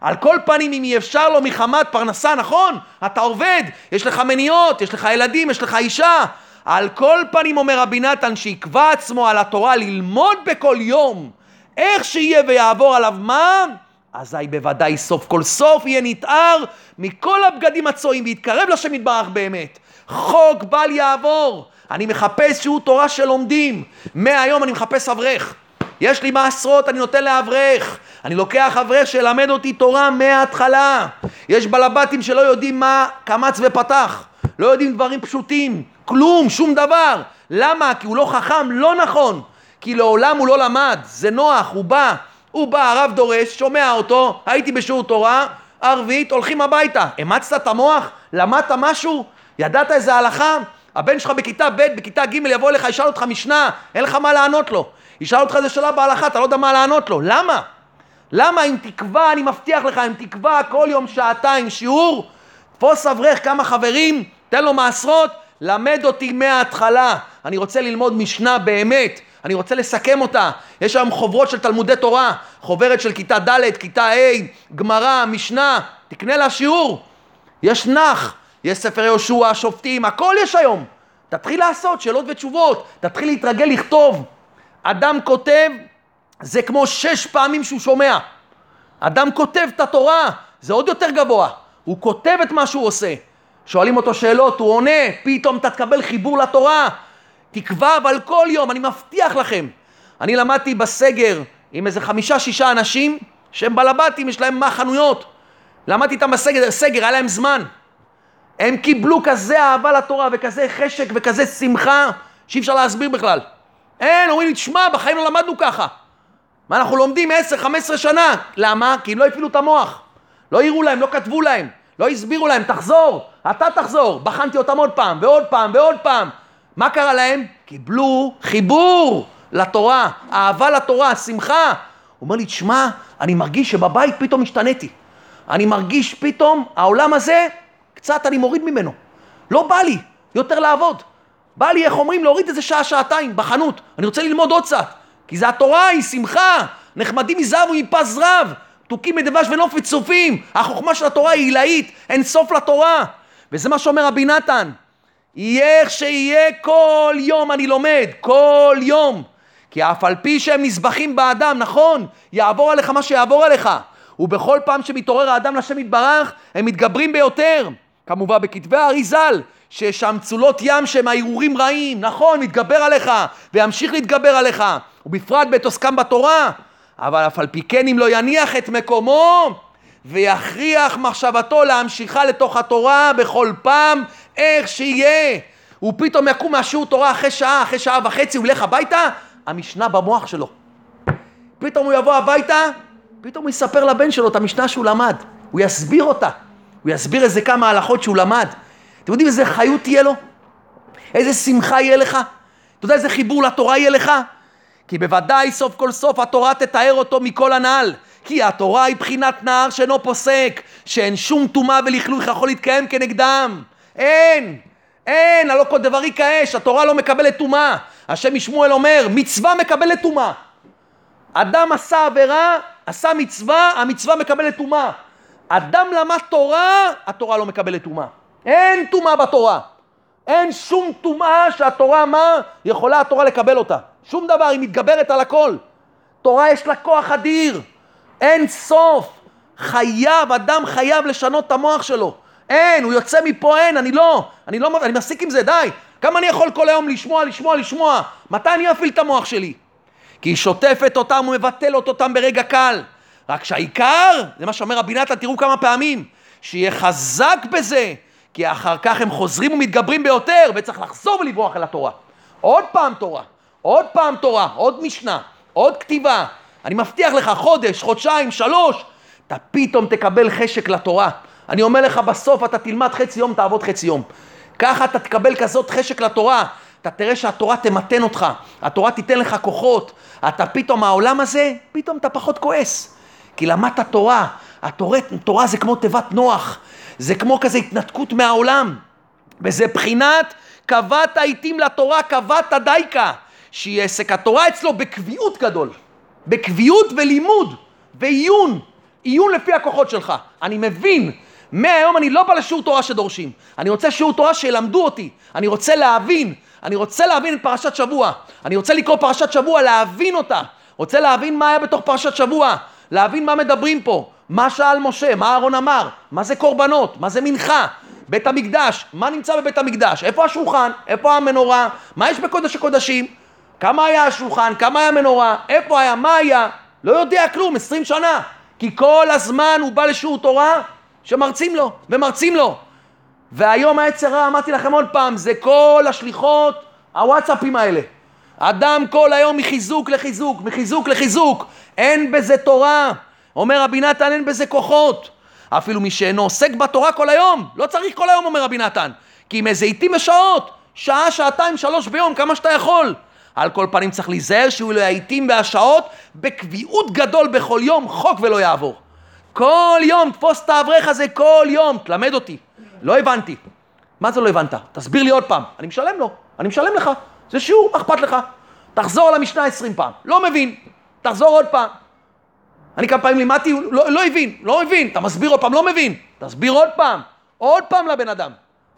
A: על כל פנים אם אי אפשר לו מחמת פרנסה, נכון? אתה עובד, יש לך מניות, יש לך ילדים, יש לך אישה. על כל פנים אומר רבי נתן שיקבע עצמו על התורה ללמוד בכל יום איך שיהיה ויעבור עליו מה? אזי בוודאי סוף כל סוף יהיה נתער מכל הבגדים הצועים ויתקרב לשם יתברך באמת. חוק בל יעבור. אני מחפש שיעור תורה שלומדים. מהיום אני מחפש אברך. יש לי מעשרות, אני נותן לאברך. אני לוקח אברך שילמד אותי תורה מההתחלה. יש בלבטים שלא יודעים מה קמץ ופתח. לא יודעים דברים פשוטים. כלום, שום דבר. למה? כי הוא לא חכם, לא נכון. כי לעולם הוא לא למד. זה נוח, הוא בא. הוא בא, הרב דורש, שומע אותו, הייתי בשיעור תורה, ערבית, הולכים הביתה. אמצת את המוח? למדת משהו? ידעת איזה הלכה? הבן שלך בכיתה ב', בכיתה ג', יבוא אליך, ישאל אותך משנה, אין לך מה לענות לו. ישאל אותך איזה שאלה בהלכה, אתה לא יודע מה לענות לו. למה? למה אם תקבע, אני מבטיח לך, אם תקבע כל יום שעתיים שיעור, תפוס אברך כמה חברים, תן לו מעשרות, למד אותי מההתחלה. אני רוצה ללמוד משנה באמת. אני רוצה לסכם אותה. יש היום חוברות של תלמודי תורה, חוברת של כיתה ד', כיתה ה', גמרא, משנה, תקנה לה שיעור. יש נח, יש ספר יהושע, שופטים, הכל יש היום. תתחיל לעשות שאלות ותשובות, תתחיל להתרגל לכתוב. אדם כותב, זה כמו שש פעמים שהוא שומע. אדם כותב את התורה, זה עוד יותר גבוה. הוא כותב את מה שהוא עושה. שואלים אותו שאלות, הוא עונה, פתאום אתה תקבל חיבור לתורה. תקבע אבל כל יום, אני מבטיח לכם. אני למדתי בסגר עם איזה חמישה-שישה אנשים שהם בלבטים, יש להם מה חנויות. למדתי איתם בסגר, סגר, היה להם זמן. הם קיבלו כזה אהבה לתורה וכזה חשק וכזה שמחה שאי אפשר להסביר בכלל. אין, אומרים לי, תשמע, בחיים לא למדנו ככה. מה, אנחנו לומדים 10-15 שנה. למה? כי הם לא הפעילו את המוח. לא הראו להם, לא כתבו להם, לא הסבירו להם, תחזור, אתה תחזור. בחנתי אותם עוד פעם, ועוד פעם, ועוד פעם. מה קרה להם? קיבלו חיבור לתורה, אהבה לתורה, שמחה. הוא אומר לי, תשמע, אני מרגיש שבבית פתאום השתניתי. אני מרגיש פתאום, העולם הזה, קצת אני מוריד ממנו. לא בא לי יותר לעבוד. בא לי, איך אומרים, להוריד איזה שעה, שעתיים בחנות. אני רוצה ללמוד עוד קצת. כי זה התורה, היא שמחה. נחמדים מזהב ומפז רב. תוכים מדבש ונופת צופים. החוכמה של התורה היא עילאית, אין סוף לתורה. וזה מה שאומר רבי נתן. יהיה איך שיהיה כל יום אני לומד, כל יום. כי אף על פי שהם נזבחים באדם, נכון, יעבור עליך מה שיעבור עליך. ובכל פעם שמתעורר האדם לשם יתברך, הם מתגברים ביותר. כמובן בכתבי האריזל, שיש שם צולות ים שהם הערעורים רעים, נכון, מתגבר עליך, וימשיך להתגבר עליך, ובפרט בעת עוסקם בתורה. אבל אף על פי כן אם לא יניח את מקומו, ויכריח מחשבתו להמשיכה לתוך התורה בכל פעם, איך שיהיה. הוא פתאום יקום מהשיעור תורה אחרי שעה, אחרי שעה וחצי, הוא ילך הביתה, המשנה במוח שלו. פתאום הוא יבוא הביתה, פתאום הוא יספר לבן שלו את המשנה שהוא למד. הוא יסביר אותה. הוא יסביר איזה כמה הלכות שהוא למד. אתם יודעים איזה חיות תהיה לו? איזה שמחה יהיה לך? אתה יודע איזה חיבור לתורה יהיה לך? כי בוודאי סוף כל סוף התורה תתאר אותו מכל הנ"ל. כי התורה היא בחינת נער שאינו פוסק, שאין שום טומאה ולכלוך יכול להתקיים כנגדם. אין, אין, הלא כל דברי כאש, התורה לא מקבלת טומאה. השם משמואל אומר, מצווה מקבלת טומאה. אדם עשה עבירה, עשה מצווה, המצווה מקבלת טומאה. אדם למד תורה, התורה לא מקבלת טומאה. אין טומאה בתורה. אין שום טומאה שהתורה, מה? יכולה התורה לקבל אותה. שום דבר, היא מתגברת על הכל. תורה יש לה כוח אדיר. אין סוף. חייב, אדם חייב לשנות את המוח שלו. אין, הוא יוצא מפה, אין, אני לא. אני לא, אני מפסיק עם זה, די. כמה אני יכול כל היום לשמוע, לשמוע, לשמוע? מתי אני אפעיל את המוח שלי? כי היא שוטפת אותם ומבטלת אותם ברגע קל. רק שהעיקר, זה מה שאומר רבי נתן, תראו כמה פעמים, שיהיה חזק בזה, כי אחר כך הם חוזרים ומתגברים ביותר, וצריך לחזור ולברוח אל התורה. עוד פעם תורה, עוד פעם תורה, עוד משנה, עוד כתיבה. אני מבטיח לך, חודש, חודשיים, שלוש, אתה פתאום תקבל חשק לתורה. אני אומר לך, בסוף אתה תלמד חצי יום, תעבוד חצי יום. ככה אתה תקבל כזאת חשק לתורה. אתה תראה שהתורה תמתן אותך, התורה תיתן לך כוחות. אתה פתאום, העולם הזה, פתאום אתה פחות כועס. כי למדת תורה, התורה, תורה זה כמו תיבת נוח, זה כמו כזה התנתקות מהעולם. וזה בחינת קבעת עיתים לתורה, קבעת דייקה. שיהיה עסק התורה אצלו בקביעות גדול. בקביעות ולימוד ועיון. עיון לפי הכוחות שלך. אני מבין. מהיום אני לא בא לשיעור תורה שדורשים. אני רוצה שיעור תורה שילמדו אותי. אני רוצה להבין. אני רוצה להבין את פרשת שבוע. אני רוצה לקרוא פרשת שבוע, להבין אותה. רוצה להבין מה היה בתוך פרשת שבוע. להבין מה מדברים פה. מה שאל משה, מה אהרון אמר, מה זה קורבנות, מה זה מנחה, בית המקדש, מה נמצא בבית המקדש, איפה השולחן, איפה המנורה, מה יש בקודש הקודשים, כמה היה השולחן, כמה היה המנורה, איפה היה, מה היה, לא יודע כלום, עשרים שנה, כי כל הזמן הוא בא לשיעור תורה שמרצים לו, ומרצים לו. והיום העצר רע, אמרתי לכם עוד פעם, זה כל השליחות, הוואטסאפים האלה. אדם כל היום מחיזוק לחיזוק, מחיזוק לחיזוק, אין בזה תורה. אומר רבי נתן, אין בזה כוחות. אפילו מי שאינו עוסק בתורה כל היום, לא צריך כל היום, אומר רבי נתן. כי עיתים בשעות, שעה, שעתיים, שלוש ביום, כמה שאתה יכול. על כל פנים צריך להיזהר שיהיו לו העיתים והשעות בקביעות גדול בכל יום, חוק ולא יעבור. כל יום, תפוס את האברך הזה כל יום, תלמד אותי. לא הבנתי. מה זה לא הבנת? תסביר לי עוד פעם. אני משלם לו, אני משלם לך. זה שיעור, מה אכפת לך? תחזור על המשנה עשרים פעם. לא מבין. תחזור עוד פעם. אני כמה פעמים לימדתי, לא, לא הבין, לא הבין. אתה מסביר עוד פעם, לא מבין. תסביר עוד פעם. עוד פעם לבן אדם.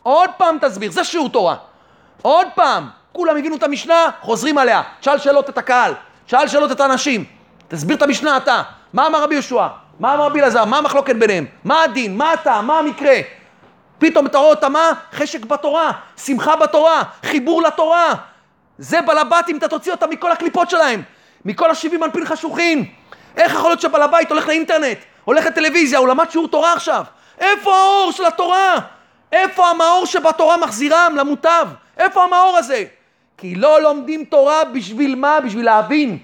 A: עוד פעם תסביר. זה שיעור תורה. עוד פעם. כולם הבינו את המשנה, חוזרים עליה. תשאל שאלות את הקהל. תשאל שאלות את האנשים. תסביר את המשנה אתה. מה אמר רבי יהושע? מה אמר רבי אלעזר? מה המחלוקת ביניהם? מה הדין? מה אתה? מה המקרה? פתאום אתה רואה אותה מה? חשק בתורה, שמחה בתורה, חיבור לתורה. זה בעל הבתים, אתה תוציא אותם מכל הקליפות שלהם, מכל השבעים אנפין חשוכים. איך יכול להיות שבעל הבית הולך לאינטרנט, הולך לטלוויזיה, הוא למד שיעור תורה עכשיו? איפה האור של התורה? איפה המאור שבתורה מחזירם למוטב? איפה המאור הזה? כי לא לומדים תורה בשביל מה? בשביל להבין.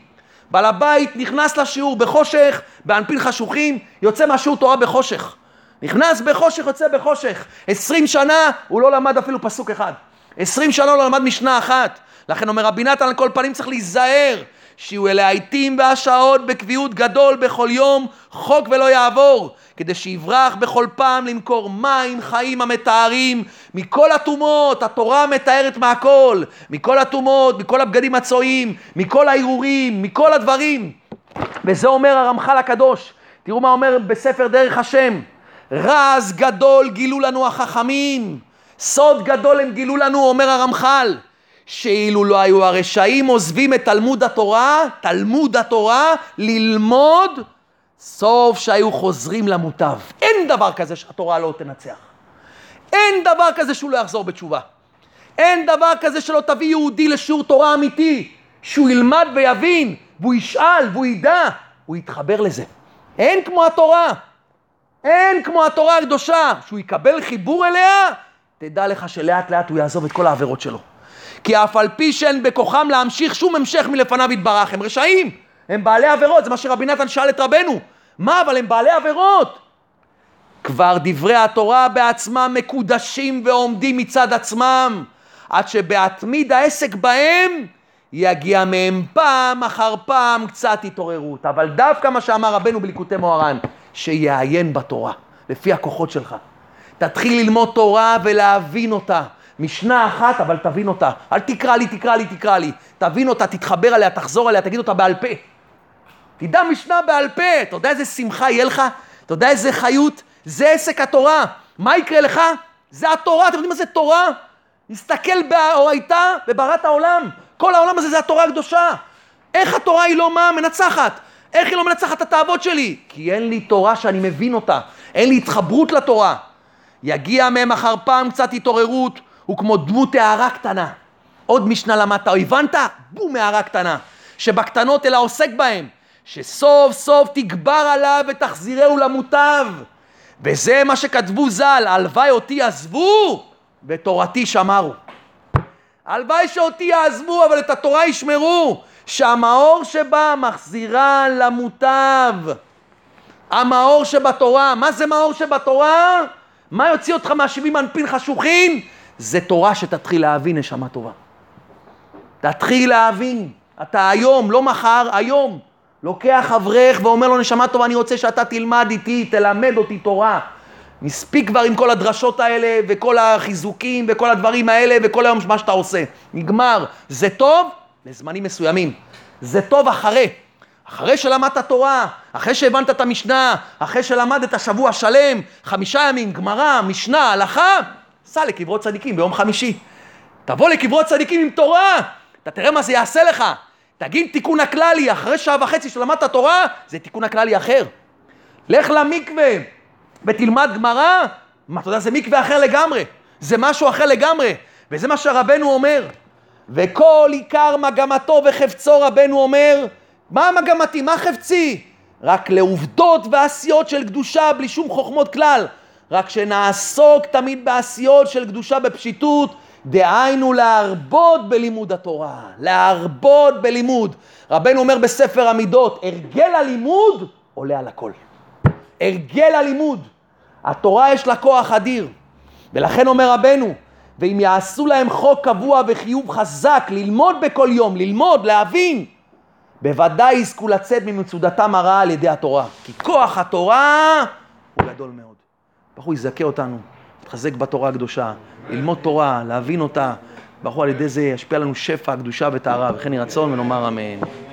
A: בעל הבית נכנס לשיעור בחושך, באנפין חשוכים, יוצא מהשיעור תורה בחושך. נכנס בחושך, יוצא בחושך. עשרים שנה הוא לא למד אפילו פסוק אחד. עשרים שנה לא למד משנה אחת. לכן אומר רבי נתן על כל פנים צריך להיזהר שיהיו אלה העיתים והשעות בקביעות גדול בכל יום, חוק ולא יעבור, כדי שיברח בכל פעם למכור מים חיים המתארים מכל הטומאות, התורה מתארת מהכל, מכל הטומאות, מכל הבגדים הצועים, מכל הערעורים, מכל הדברים. וזה אומר הרמח"ל הקדוש, תראו מה אומר בספר דרך השם, רז גדול גילו לנו החכמים, סוד גדול הם גילו לנו, אומר הרמח"ל. שאילו לא היו הרשעים עוזבים את תלמוד התורה, תלמוד התורה, ללמוד, סוף שהיו חוזרים למוטב. אין דבר כזה שהתורה לא תנצח. אין דבר כזה שהוא לא יחזור בתשובה. אין דבר כזה שלא תביא יהודי לשיעור תורה אמיתי, שהוא ילמד ויבין, והוא ישאל, והוא ידע, הוא יתחבר לזה. אין כמו התורה. אין כמו התורה הקדושה. שהוא יקבל חיבור אליה, תדע לך שלאט לאט הוא יעזוב את כל העבירות שלו. כי אף על פי שאין בכוחם להמשיך שום המשך מלפניו יתברך, הם רשעים, הם בעלי עבירות, זה מה שרבי נתן שאל את רבנו. מה, אבל הם בעלי עבירות. כבר דברי התורה בעצמם מקודשים ועומדים מצד עצמם, עד שבהתמיד העסק בהם יגיע מהם פעם אחר פעם קצת התעוררות. אבל דווקא מה שאמר רבנו בליקוטי מוהר"ן, שיעיין בתורה, לפי הכוחות שלך. תתחיל ללמוד תורה ולהבין אותה. משנה אחת, אבל תבין אותה. אל תקרא לי, תקרא לי, תקרא לי. תבין אותה, תתחבר עליה, תחזור עליה, תגיד אותה בעל פה. תדע משנה בעל פה. אתה יודע איזה שמחה יהיה לך? אתה יודע איזה חיות? זה עסק התורה. מה יקרה לך? זה התורה. אתם יודעים מה זה תורה? תסתכל באורייתא בברת העולם. כל העולם הזה זה התורה הקדושה. איך התורה היא לא מה? מנצחת. איך היא לא מנצחת את התאוות שלי? כי אין לי תורה שאני מבין אותה. אין לי התחברות לתורה. יגיע מהם אחר פעם קצת התעוררות, הוא כמו דמות הערה קטנה. עוד משנה למדת, הבנת? בום, הערה קטנה. שבקטנות אלא עוסק בהם. שסוף סוף תגבר עליו ותחזירהו למוטב. וזה מה שכתבו ז"ל, הלוואי אותי עזבו ותורתי שמרו. הלוואי שאותי יעזבו, אבל את התורה ישמרו. שהמאור שבה מחזירה למוטב. המאור שבתורה, מה זה מאור שבתורה? מה יוציא אותך מהשבעים אנפין חשוכים? זה תורה שתתחיל להבין, נשמה טובה. תתחיל להבין. אתה היום, לא מחר, היום. לוקח אברך ואומר לו, נשמה טובה, אני רוצה שאתה תלמד איתי, תלמד אותי תורה. מספיק כבר עם כל הדרשות האלה, וכל החיזוקים, וכל הדברים האלה, וכל היום מה שאתה עושה. נגמר. זה טוב לזמנים מסוימים. זה טוב אחרי. אחרי שלמדת תורה, אחרי שהבנת את המשנה, אחרי שלמדת שבוע שלם, חמישה ימים, גמרא, משנה, הלכה, סע לקברות צדיקים ביום חמישי. תבוא לקברות צדיקים עם תורה, אתה תראה מה זה יעשה לך. תגיד תיקון הכללי, אחרי שעה וחצי שלמדת תורה, זה תיקון הכללי אחר. לך למקווה ותלמד גמרא, מה, אתה יודע, זה מקווה אחר לגמרי. זה משהו אחר לגמרי. וזה מה שרבנו אומר. וכל עיקר מגמתו וחפצו רבנו אומר, מה מגמתי, מה חפצי? רק לעובדות ועשיות של קדושה בלי שום חוכמות כלל. רק שנעסוק תמיד בעשיות של קדושה בפשיטות, דהיינו להרבות בלימוד התורה, להרבות בלימוד. רבנו אומר בספר המידות, הרגל הלימוד עולה על הכל. הרגל הלימוד. התורה יש לה כוח אדיר. ולכן אומר רבנו, ואם יעשו להם חוק קבוע וחיוב חזק ללמוד בכל יום, ללמוד, להבין, בוודאי יזכו לצאת ממצודתם הרעה על ידי התורה. כי כוח התורה הוא גדול מאוד. ברוך הוא יזכה אותנו, להתחזק בתורה הקדושה, ללמוד תורה, להבין אותה. ברוך הוא על ידי זה ישפיע לנו שפע, קדושה וטהרה, וכן יהי רצון ונאמר אמן.